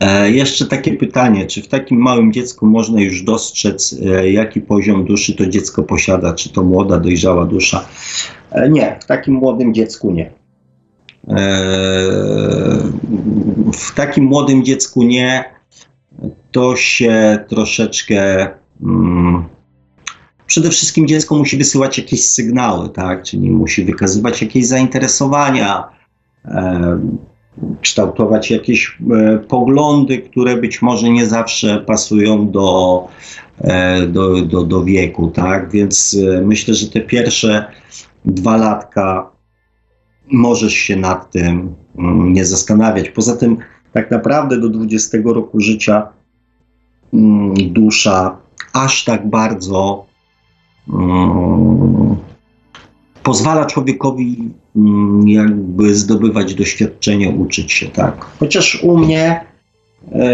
E, jeszcze takie pytanie, czy w takim małym dziecku można już dostrzec, e, jaki poziom duszy to dziecko posiada? Czy to młoda, dojrzała dusza? E, nie, w takim młodym dziecku nie. W takim młodym dziecku nie. To się troszeczkę. Mm, przede wszystkim dziecko musi wysyłać jakieś sygnały, tak? Czyli musi wykazywać jakieś zainteresowania kształtować jakieś e, poglądy, które być może nie zawsze pasują do, e, do, do, do wieku, tak? Więc e, myślę, że te pierwsze dwa latka możesz się nad tym mm, nie zastanawiać. Poza tym, tak naprawdę do 20 roku życia mm, dusza aż tak bardzo pozwala człowiekowi mm, jakby zdobywać doświadczenie, uczyć się, tak. Chociaż u mnie e,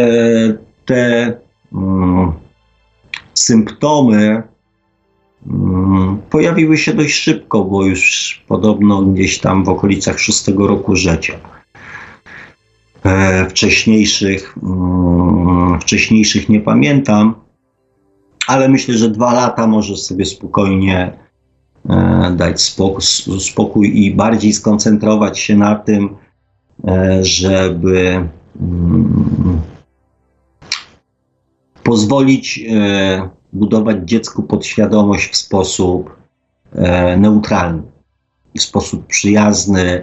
te mm, symptomy mm, pojawiły się dość szybko, bo już podobno gdzieś tam w okolicach szóstego roku życia. E, wcześniejszych, wcześniejszych nie pamiętam, ale myślę, że dwa lata może sobie spokojnie E, dać spokój, spokój i bardziej skoncentrować się na tym, e, żeby mm, pozwolić e, budować dziecku podświadomość w sposób neutralny, w sposób przyjazny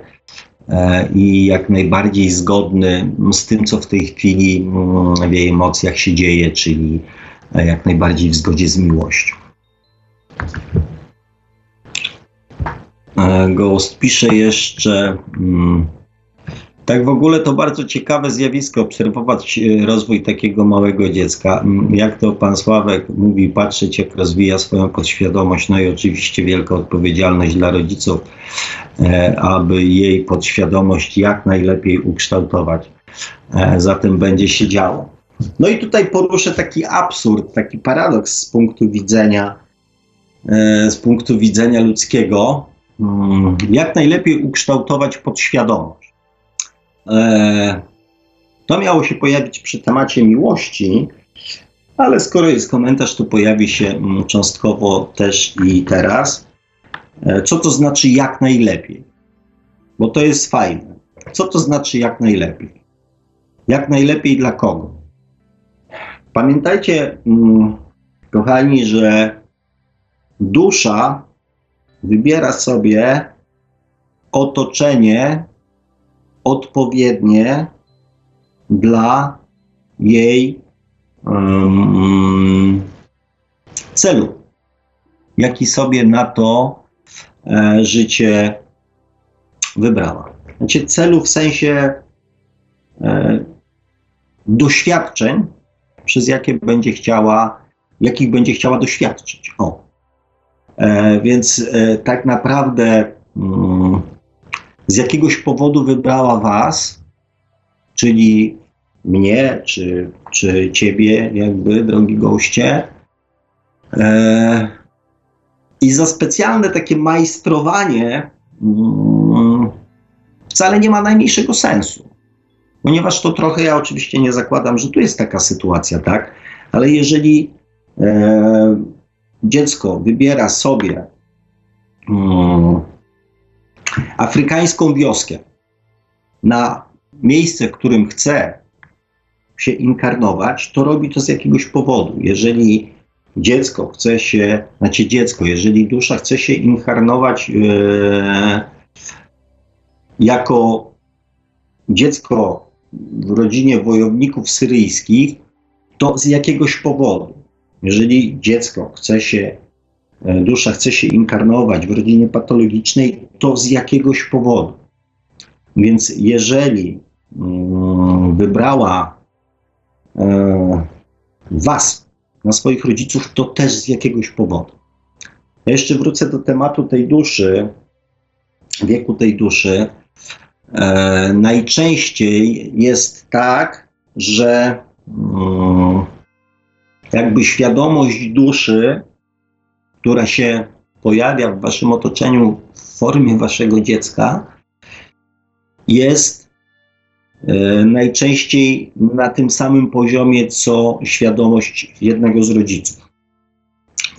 i jak najbardziej zgodny z tym, co w tej chwili mm, w jej emocjach się dzieje, czyli jak najbardziej w zgodzie z miłością. E, Ghost pisze jeszcze. Hmm, tak w ogóle to bardzo ciekawe zjawisko obserwować e, rozwój takiego małego dziecka. Mm, jak to pan Sławek mówi, patrzeć jak rozwija swoją podświadomość, no i oczywiście wielka odpowiedzialność dla rodziców, e, aby jej podświadomość jak najlepiej ukształtować. E, za tym będzie się działo. No i tutaj poruszę taki absurd, taki paradoks z punktu widzenia, e, z punktu widzenia ludzkiego, Mm, jak najlepiej ukształtować podświadomość. E, to miało się pojawić przy temacie miłości, ale skoro jest komentarz, to pojawi się mm, cząstkowo też i teraz. E, co to znaczy jak najlepiej? Bo to jest fajne. Co to znaczy jak najlepiej? Jak najlepiej dla kogo? Pamiętajcie, mm, kochani, że dusza wybiera sobie otoczenie odpowiednie dla jej um, celu, jaki sobie na to e, życie wybrała. Znaczy celu w sensie e, doświadczeń, przez jakie będzie chciała, jakich będzie chciała doświadczyć. O, E, więc e, tak naprawdę mm, z jakiegoś powodu wybrała Was, czyli mnie, czy, czy Ciebie, jakby, drogi goście. E, I za specjalne takie majstrowanie mm, wcale nie ma najmniejszego sensu. Ponieważ to trochę, ja oczywiście nie zakładam, że tu jest taka sytuacja, tak? Ale jeżeli dziecko wybiera sobie um, afrykańską wioskę na miejsce, w którym chce się inkarnować, to robi to z jakiegoś powodu. Jeżeli dziecko chce się, znaczy dziecko, jeżeli dusza chce się inkarnować e, jako dziecko w rodzinie wojowników syryjskich, to z jakiegoś powodu. Jeżeli dziecko chce się, e, dusza chce się inkarnować w rodzinie patologicznej, to z jakiegoś powodu. Więc jeżeli mm, wybrała e, was na swoich rodziców, to też z jakiegoś powodu. Ja jeszcze wrócę do tematu tej duszy, wieku tej duszy. E, najczęściej jest tak, że mm, jakby świadomość duszy, która się pojawia w waszym otoczeniu w formie waszego dziecka, jest e, najczęściej na tym samym poziomie, co świadomość jednego z rodziców.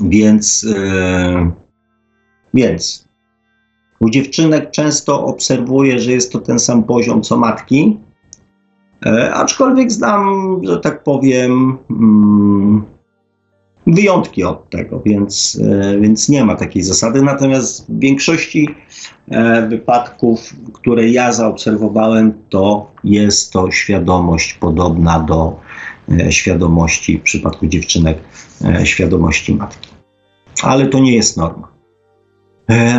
Więc, e, więc u dziewczynek często obserwuję, że jest to ten sam poziom co matki, e, aczkolwiek znam, że tak powiem, mm, wyjątki od tego, więc, e, więc nie ma takiej zasady. Natomiast w większości e, wypadków, które ja zaobserwowałem, to jest to świadomość podobna do świadomości w przypadku dziewczynek, świadomości matki. Ale to nie jest norma.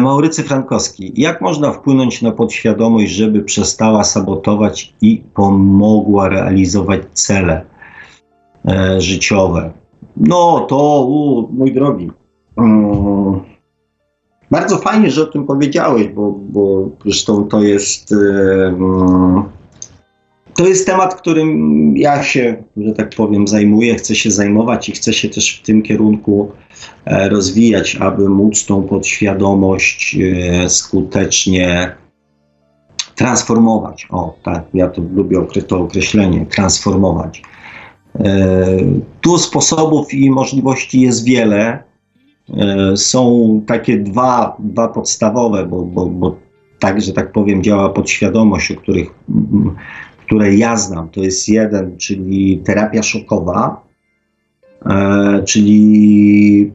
Maurycy Frankowski. Jak można wpłynąć na podświadomość, żeby przestała sabotować i pomogła realizować cele życiowe? No to, u, mój drogi. Um, bardzo fajnie, że o tym powiedziałeś, bo, bo zresztą to jest. Um, to jest temat, którym ja się, że tak powiem, zajmuję, chcę się zajmować i chcę się też w tym kierunku e, rozwijać, aby móc tą podświadomość e, skutecznie transformować. O, tak, ja to lubię to określenie, transformować. E, tu sposobów i możliwości jest wiele. E, są takie dwa, dwa podstawowe, bo, bo, bo tak, że tak powiem, działa podświadomość, o których, które ja znam. To jest jeden, czyli terapia szokowa, e, czyli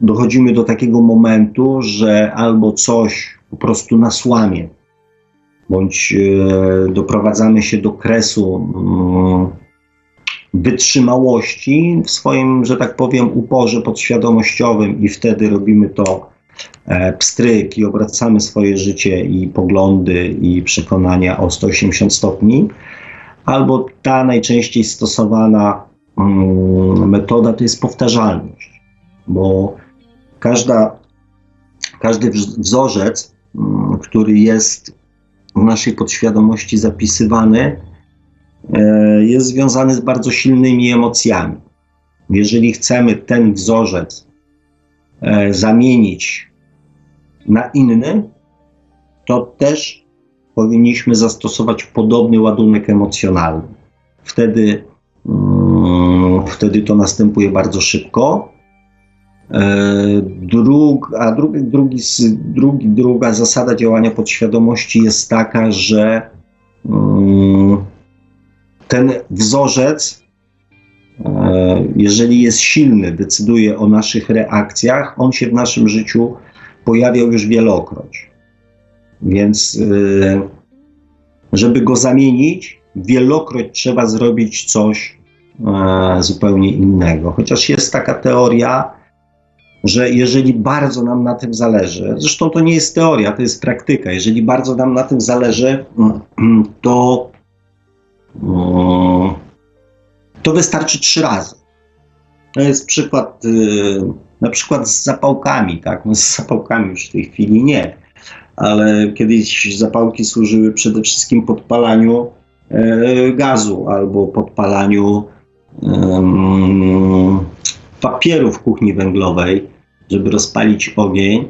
dochodzimy do takiego momentu, że albo coś po prostu nas łamie, bądź doprowadzamy się do kresu mm, wytrzymałości w swoim, że tak powiem, uporze podświadomościowym i wtedy robimy to e, pstryk i obracamy swoje życie i poglądy i przekonania o 180 stopni, albo ta najczęściej stosowana metoda to jest powtarzalność, bo każda, każdy wzorzec, mm, który jest w naszej podświadomości zapisywany, E, jest związany z bardzo silnymi emocjami. Jeżeli chcemy ten wzorzec e, zamienić na inny, to też powinniśmy zastosować podobny ładunek emocjonalny. Wtedy, mm, wtedy to następuje bardzo szybko. E, drug, a drugi, drugi, drugi, druga zasada działania podświadomości jest taka, że mm, ten wzorzec, e, jeżeli jest silny, decyduje o naszych reakcjach, on się w naszym życiu pojawiał już wielokroć. Więc, e, żeby go zamienić, wielokroć trzeba zrobić coś e, zupełnie innego. Chociaż jest taka teoria, że jeżeli bardzo nam na tym zależy, zresztą to nie jest teoria, to jest praktyka, jeżeli bardzo nam na tym zależy, to to wystarczy trzy razy. To jest przykład, y, na przykład z zapałkami, tak? No z zapałkami już w tej chwili nie, ale kiedyś zapałki służyły przede wszystkim podpalaniu e, gazu albo podpalaniu papieru w kuchni węglowej, żeby rozpalić ogień.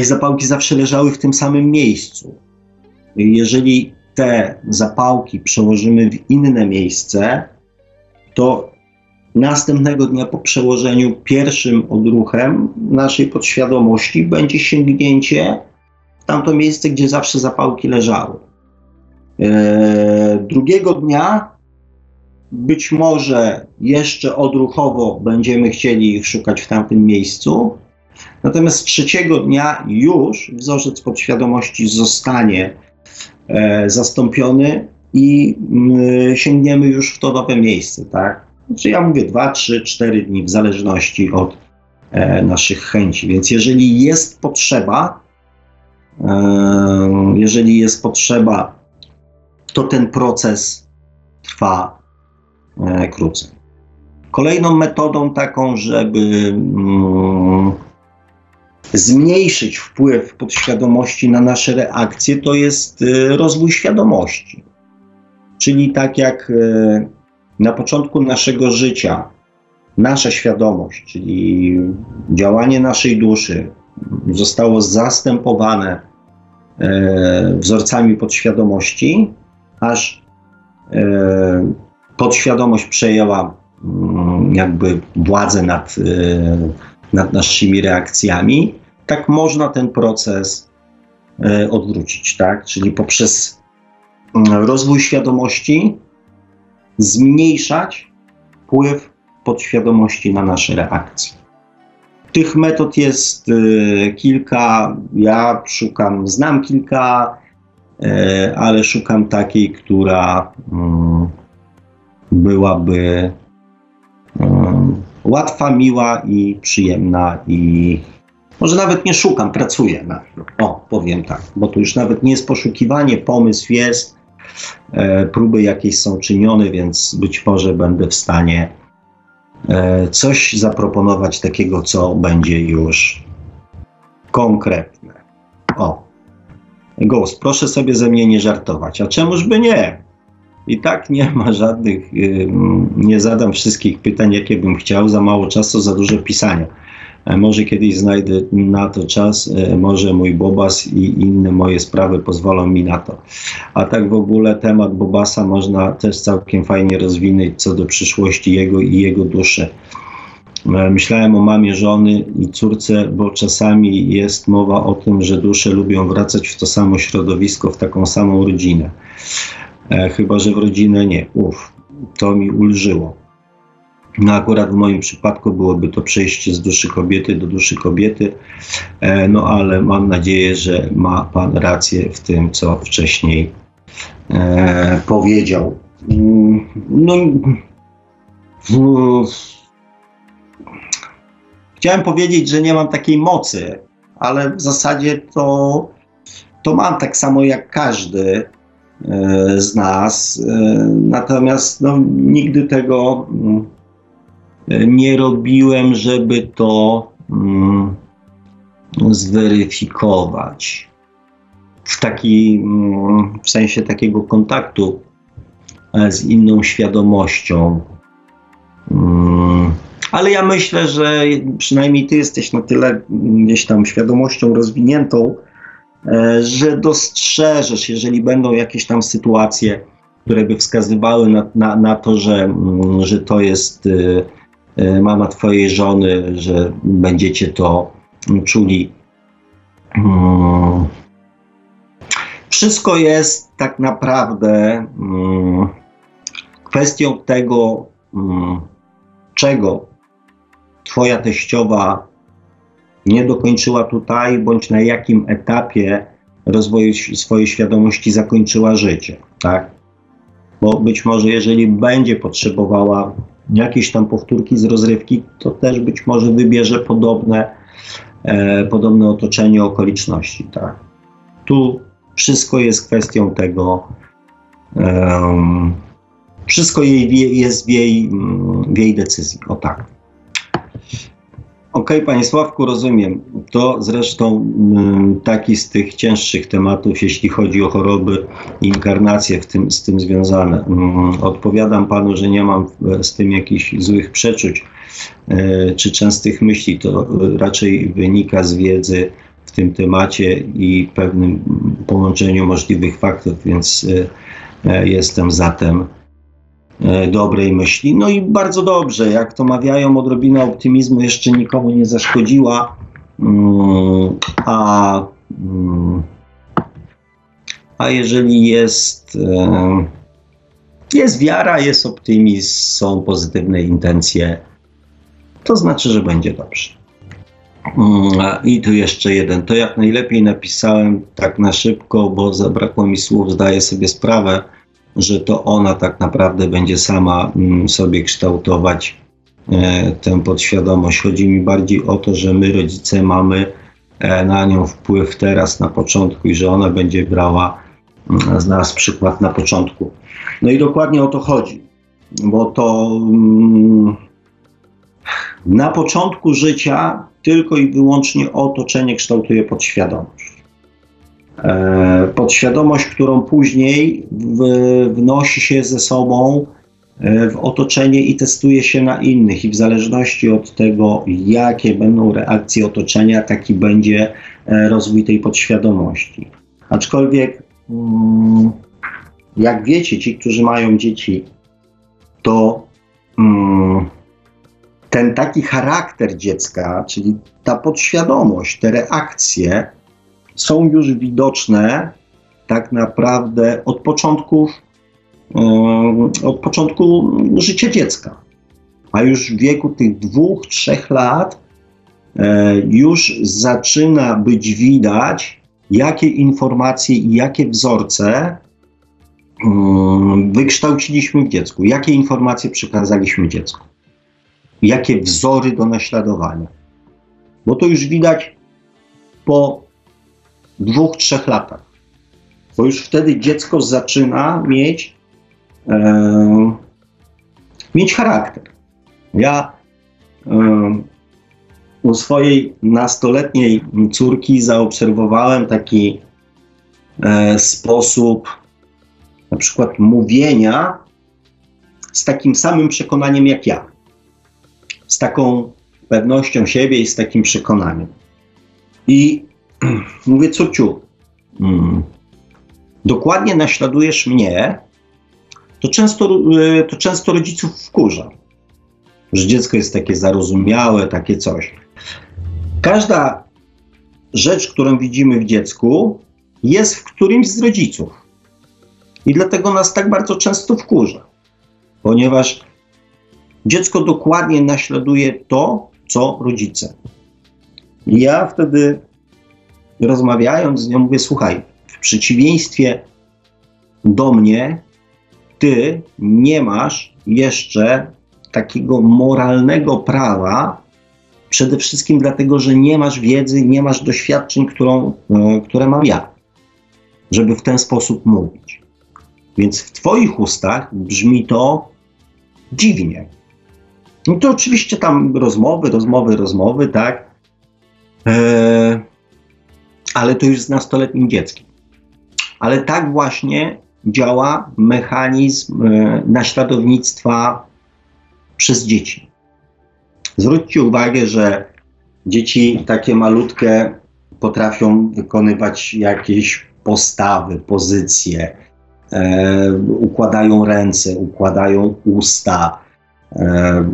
I zapałki zawsze leżały w tym samym miejscu. Jeżeli te zapałki przełożymy w inne miejsce, to następnego dnia po przełożeniu pierwszym odruchem naszej podświadomości będzie sięgnięcie w tamto miejsce, gdzie zawsze zapałki leżały. Eee, drugiego dnia być może jeszcze odruchowo będziemy chcieli ich szukać w tamtym miejscu, natomiast trzeciego dnia już wzorzec podświadomości zostanie e, zastąpiony i sięgniemy już w to nowe miejsce, tak? Znaczy ja mówię 2, 3, 4 dni w zależności od e, naszych chęci. Więc jeżeli jest potrzeba, e, jeżeli jest potrzeba, to ten proces trwa krócej. Kolejną metodą taką, żeby mm, zmniejszyć wpływ podświadomości na nasze reakcje, to jest y, rozwój świadomości. Czyli tak jak y, na początku naszego życia nasza świadomość, czyli działanie naszej duszy zostało zastępowane y, wzorcami podświadomości, aż podświadomość przejęła mm, jakby władzę nad nad naszymi reakcjami, tak można ten proces e, odwrócić, tak? Czyli poprzez mm, rozwój świadomości zmniejszać wpływ podświadomości na nasze reakcje. Tych metod jest e, kilka. Ja szukam, znam kilka, ale szukam takiej, która mm, byłaby łatwa, miła i przyjemna i może nawet nie szukam, pracuję na O, powiem tak, bo to już nawet nie jest poszukiwanie, pomysł jest, e, próby jakieś są czynione, więc być może będę w stanie e, coś zaproponować takiego, co będzie już konkretne. O, Ghost, proszę sobie ze mnie nie żartować. A czemuż by nie? I tak nie ma żadnych, y, nie zadam wszystkich pytań, jakie bym chciał, za mało czasu, za dużo pisania. E, może kiedyś znajdę na to czas, e, może mój Bobas i inne moje sprawy pozwolą mi na to. A tak w ogóle temat Bobasa można też całkiem fajnie rozwinąć co do przyszłości jego i jego duszy. E, myślałem o mamie żony i córce, bo czasami jest mowa o tym, że dusze lubią wracać w to samo środowisko, w taką samą rodzinę. E, chyba że w rodzinę nie. Uf, to mi ulżyło. No akurat w moim przypadku byłoby to przejście z duszy kobiety do duszy kobiety, e, no ale mam nadzieję, że ma Pan rację w tym, co wcześniej e, powiedział. Mm, no, chciałem powiedzieć, że nie mam takiej mocy, ale w zasadzie to, to mam tak samo jak każdy. E, z nas. E, natomiast no, nigdy tego mm, nie robiłem, żeby to mm, zweryfikować. W, taki, mm, w sensie takiego kontaktu e, z inną świadomością. Ale ja myślę, że przynajmniej ty jesteś na tyle gdzieś tam świadomością rozwiniętą, E, że dostrzeżesz, jeżeli będą jakieś tam sytuacje, które by wskazywały na, na, na to, że, mm, że to jest y, y, mama twojej żony, że będziecie to czuli. Mm. Wszystko jest tak naprawdę mm, kwestią tego, czego twoja teściowa nie dokończyła tutaj, bądź na jakim etapie rozwoju swojej świadomości zakończyła życie, tak? Bo być może, jeżeli będzie potrzebowała jakieś tam powtórki z rozrywki, to też być może wybierze podobne, e, podobne otoczenie okoliczności, tak? Tu wszystko jest kwestią tego, um, wszystko jej, jest w jej, w jej decyzji, o tak. Okej, okay, Panie Sławku, rozumiem. To zresztą y, taki z tych cięższych tematów, jeśli chodzi o choroby i inkarnacje w tym, z tym związane. Y, odpowiadam Panu, że nie mam z tym jakichś złych przeczuć y, czy częstych myśli. To raczej wynika z wiedzy w tym temacie i pewnym połączeniu możliwych faktów, więc jestem zatem E, dobrej myśli. No i bardzo dobrze, jak to mawiają, odrobina optymizmu jeszcze nikomu nie zaszkodziła, mm, a, mm, a jeżeli jest, e, jest wiara, jest optymizm, są pozytywne intencje, to znaczy, że będzie dobrze. Mm, I tu jeszcze jeden. To jak najlepiej napisałem tak na szybko, bo zabrakło mi słów, zdaję sobie sprawę że to ona tak naprawdę będzie sama mm, sobie kształtować e, tę podświadomość. Chodzi mi bardziej o to, że my, rodzice, mamy e, na nią wpływ teraz, na początku i że ona będzie brała mm, z nas przykład na początku. No i dokładnie o to chodzi, bo to mm, na początku życia tylko i wyłącznie otoczenie kształtuje podświadomość. E, podświadomość, którą później wnosi się ze sobą e, w otoczenie i testuje się na innych, i w zależności od tego, jakie będą reakcje otoczenia, taki będzie e, rozwój tej podświadomości. Aczkolwiek, mm, jak wiecie, ci, którzy mają dzieci, to mm, ten taki charakter dziecka, czyli ta podświadomość, te reakcje są już widoczne tak naprawdę od początku, od początku życia dziecka. A już w wieku tych dwóch, trzech lat e, już zaczyna być widać, jakie informacje i jakie wzorce wykształciliśmy w dziecku, jakie informacje przekazaliśmy dziecku jakie wzory do naśladowania. Bo to już widać po dwóch, trzech latach. Bo już wtedy dziecko zaczyna mieć, e, mieć charakter. Ja e, u swojej nastoletniej córki zaobserwowałem taki e, sposób na przykład mówienia z takim samym przekonaniem jak ja z taką pewnością siebie i z takim przekonaniem. I mówię, córciu, hmm, dokładnie naśladujesz mnie, to często, e, to często rodziców wkurza, że dziecko jest takie zarozumiałe, takie coś. Każda rzecz, którą widzimy w dziecku, jest w którymś z rodziców. I dlatego nas tak bardzo często wkurza, ponieważ dziecko dokładnie naśladuje to, co rodzice. I ja wtedy rozmawiając z nią mówię, słuchaj, w przeciwieństwie do mnie, ty nie masz jeszcze takiego moralnego prawa, przede wszystkim dlatego, że nie masz wiedzy, nie masz doświadczeń, którą, e, które mam ja, żeby w ten sposób mówić. Więc w Twoich ustach brzmi to dziwnie. No to oczywiście tam rozmowy, rozmowy, rozmowy, tak. E, ale to już z nastoletnim dzieckiem. Ale tak właśnie działa mechanizm e, naśladownictwa przez dzieci. Zwróćcie uwagę, że dzieci takie malutkie potrafią wykonywać jakieś postawy, pozycje, e, układają ręce, układają usta, E,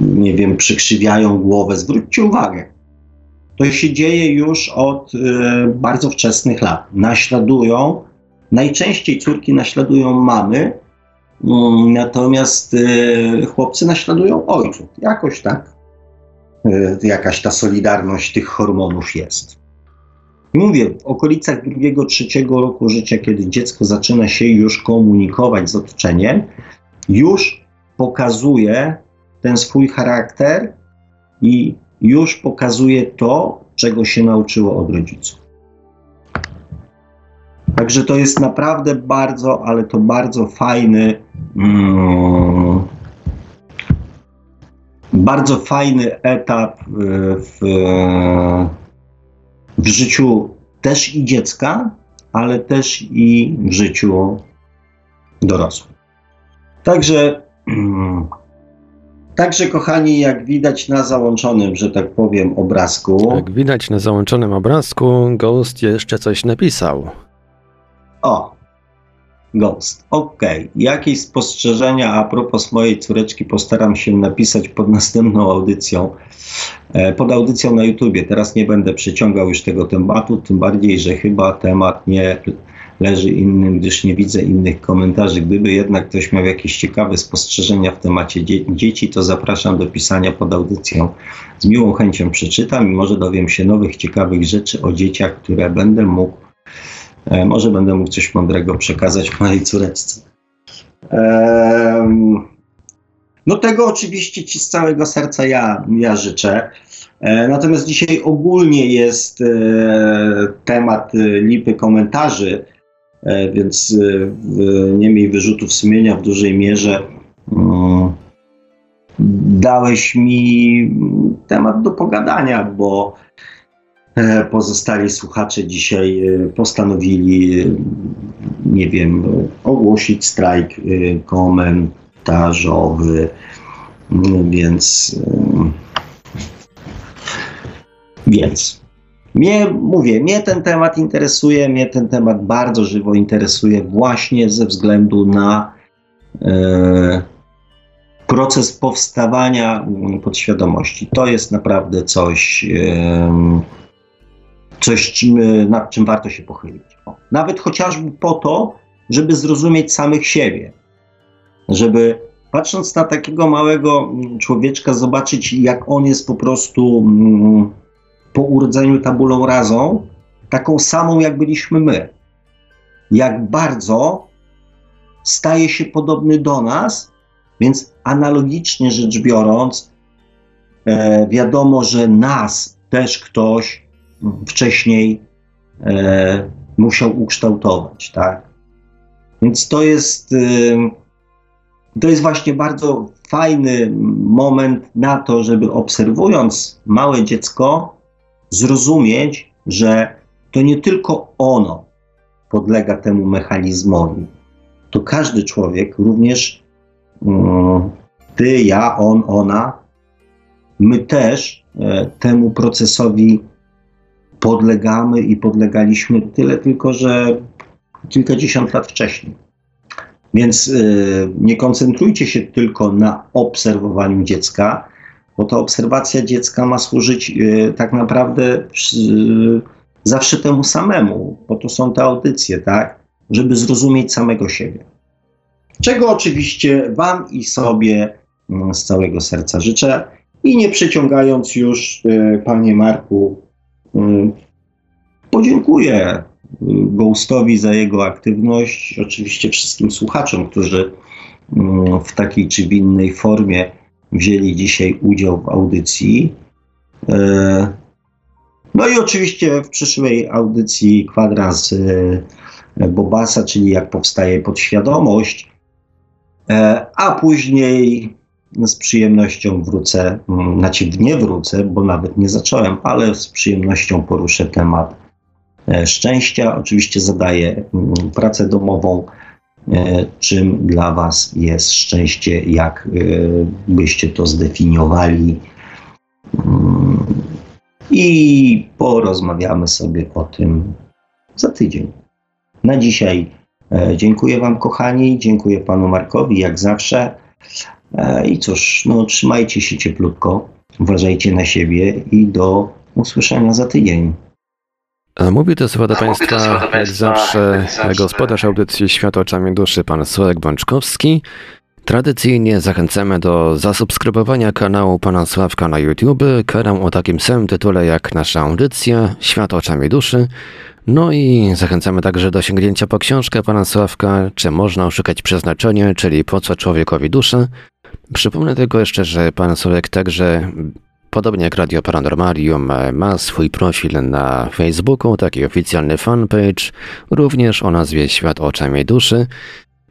nie wiem, przykrzywiają głowę. Zwróćcie uwagę, to się dzieje już od e, bardzo wczesnych lat. Naśladują, najczęściej córki naśladują mamy, mm, natomiast e, chłopcy naśladują ojców. Jakoś tak. Jakaś ta solidarność tych hormonów jest. Mówię, w okolicach drugiego, trzeciego roku życia, kiedy dziecko zaczyna się już komunikować z otoczeniem, już pokazuje ten swój charakter i już pokazuje to, czego się nauczyło od rodziców. Także to jest naprawdę bardzo, ale to bardzo fajny, mm, bardzo fajny etap w, w życiu też i dziecka, ale też i w życiu dorosłym. Także Także, kochani, jak widać na załączonym, że tak powiem, obrazku. Jak widać na załączonym obrazku, Ghost jeszcze coś napisał. O, Ghost. Ok. Jakieś spostrzeżenia a propos mojej córeczki postaram się napisać pod następną audycją, e, pod audycją na YouTubie. Teraz nie będę przeciągał już tego tematu, tym bardziej, że chyba temat nie leży innym, gdyż nie widzę innych komentarzy. Gdyby jednak ktoś miał jakieś ciekawe spostrzeżenia w temacie dzie dzieci, to zapraszam do pisania pod audycją. Z miłą chęcią przeczytam i może dowiem się nowych, ciekawych rzeczy o dzieciach, które będę mógł, e, może będę mógł coś mądrego przekazać mojej córeczce. Ehm, no tego oczywiście Ci z całego serca ja, ja życzę. E, natomiast dzisiaj ogólnie jest e, temat lipy komentarzy E, więc e, nie miej wyrzutów sumienia w dużej mierze. Dałeś mi temat do pogadania, bo e, pozostali słuchacze dzisiaj e, postanowili, nie wiem, ogłosić strajk komentarzowy, więc więc mnie, mówię, mnie ten temat interesuje, mnie ten temat bardzo żywo interesuje właśnie ze względu na e, proces powstawania mm, podświadomości. To jest naprawdę coś, e, coś nad czym warto się pochylić. O, nawet chociażby po to, żeby zrozumieć samych siebie, żeby patrząc na takiego małego mm, człowieczka, zobaczyć, jak on jest po prostu. Mm, po urodzeniu tabulą razą, taką samą jak byliśmy my. Jak bardzo staje się podobny do nas, więc analogicznie rzecz biorąc, e, wiadomo, że nas też ktoś wcześniej e, musiał ukształtować, tak? Więc to jest, e, to jest właśnie bardzo fajny moment na to, żeby obserwując małe dziecko, zrozumieć, że to nie tylko ono podlega temu mechanizmowi. To każdy człowiek, również um, ty, ja, on, ona, my też e, temu procesowi podlegamy i podlegaliśmy tyle tylko, że kilkadziesiąt lat wcześniej. Więc y, nie koncentrujcie się tylko na obserwowaniu dziecka, bo ta obserwacja dziecka ma służyć y, tak naprawdę y, zawsze temu samemu, bo to są te audycje, tak, żeby zrozumieć samego siebie. Czego oczywiście Wam i sobie mm, z całego serca życzę. I nie przeciągając już, y, Panie Marku, podziękuję Ghostowi za jego aktywność. Oczywiście wszystkim słuchaczom, którzy mm, w takiej czy innej formie wzięli dzisiaj udział w audycji. E, no i oczywiście w przyszłej audycji kwadrans e, Bobasa, czyli jak powstaje podświadomość, e, a później z przyjemnością wrócę, mm, znaczy nie wrócę, bo nawet nie zacząłem, ale z przyjemnością poruszę temat szczęścia. Oczywiście zadaję mm, pracę domową czym dla Was jest szczęście, jak e, byście to zdefiniowali. Mm, I porozmawiamy sobie o tym za tydzień. Na dzisiaj e, dziękuję Wam, kochani, dziękuję Panu Markowi, jak zawsze. I cóż, no, trzymajcie się cieplutko, uważajcie na siebie i do usłyszenia za tydzień. Mówi to słowa do Państwa, jak zawsze, gospodarz audycji Świat oczami duszy, pan Sławek Bączkowski. Tradycyjnie zachęcamy do zasubskrybowania kanału pana Sławka na YouTube, kanał o takim samym tytule jak nasza audycja Świat oczami duszy. No i zachęcamy także do sięgnięcia po książkę pana Sławka, czy można oszukać przeznaczenie, czyli po co człowiekowi dusza. Przypomnę tylko jeszcze, że pan Sławek także Podobnie jak Radio Paranormalium ma swój profil na Facebooku, taki oficjalny fanpage, również o nazwie Świat oczami duszy.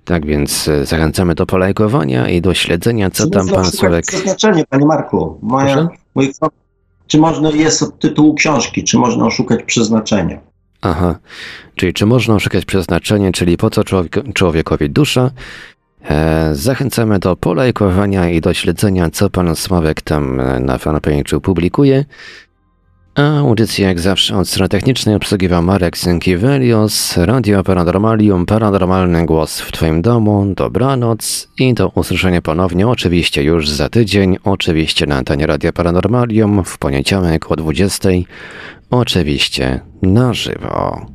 Tak więc e, zachęcamy do polajkowania i do śledzenia, co tam pan Sławek... Przeznaczenie, panie Marku. Moja, mój, czy można, jest od tytułu książki, czy można oszukać przeznaczenie? Aha, czyli czy można oszukać przeznaczenie, czyli po co człowiek, człowiekowi dusza? E, zachęcamy do polajkowania i do śledzenia, co pan Sławek tam e, na fanpage'u publikuje. A audycję jak zawsze od strony technicznej obsługiwał Marek Sękiewelios, Radio Paranormalium, Paranormalny Głos w Twoim domu, dobranoc i do usłyszenia ponownie oczywiście już za tydzień, oczywiście na antenie Radio Paranormalium w poniedziałek o 20, oczywiście na żywo.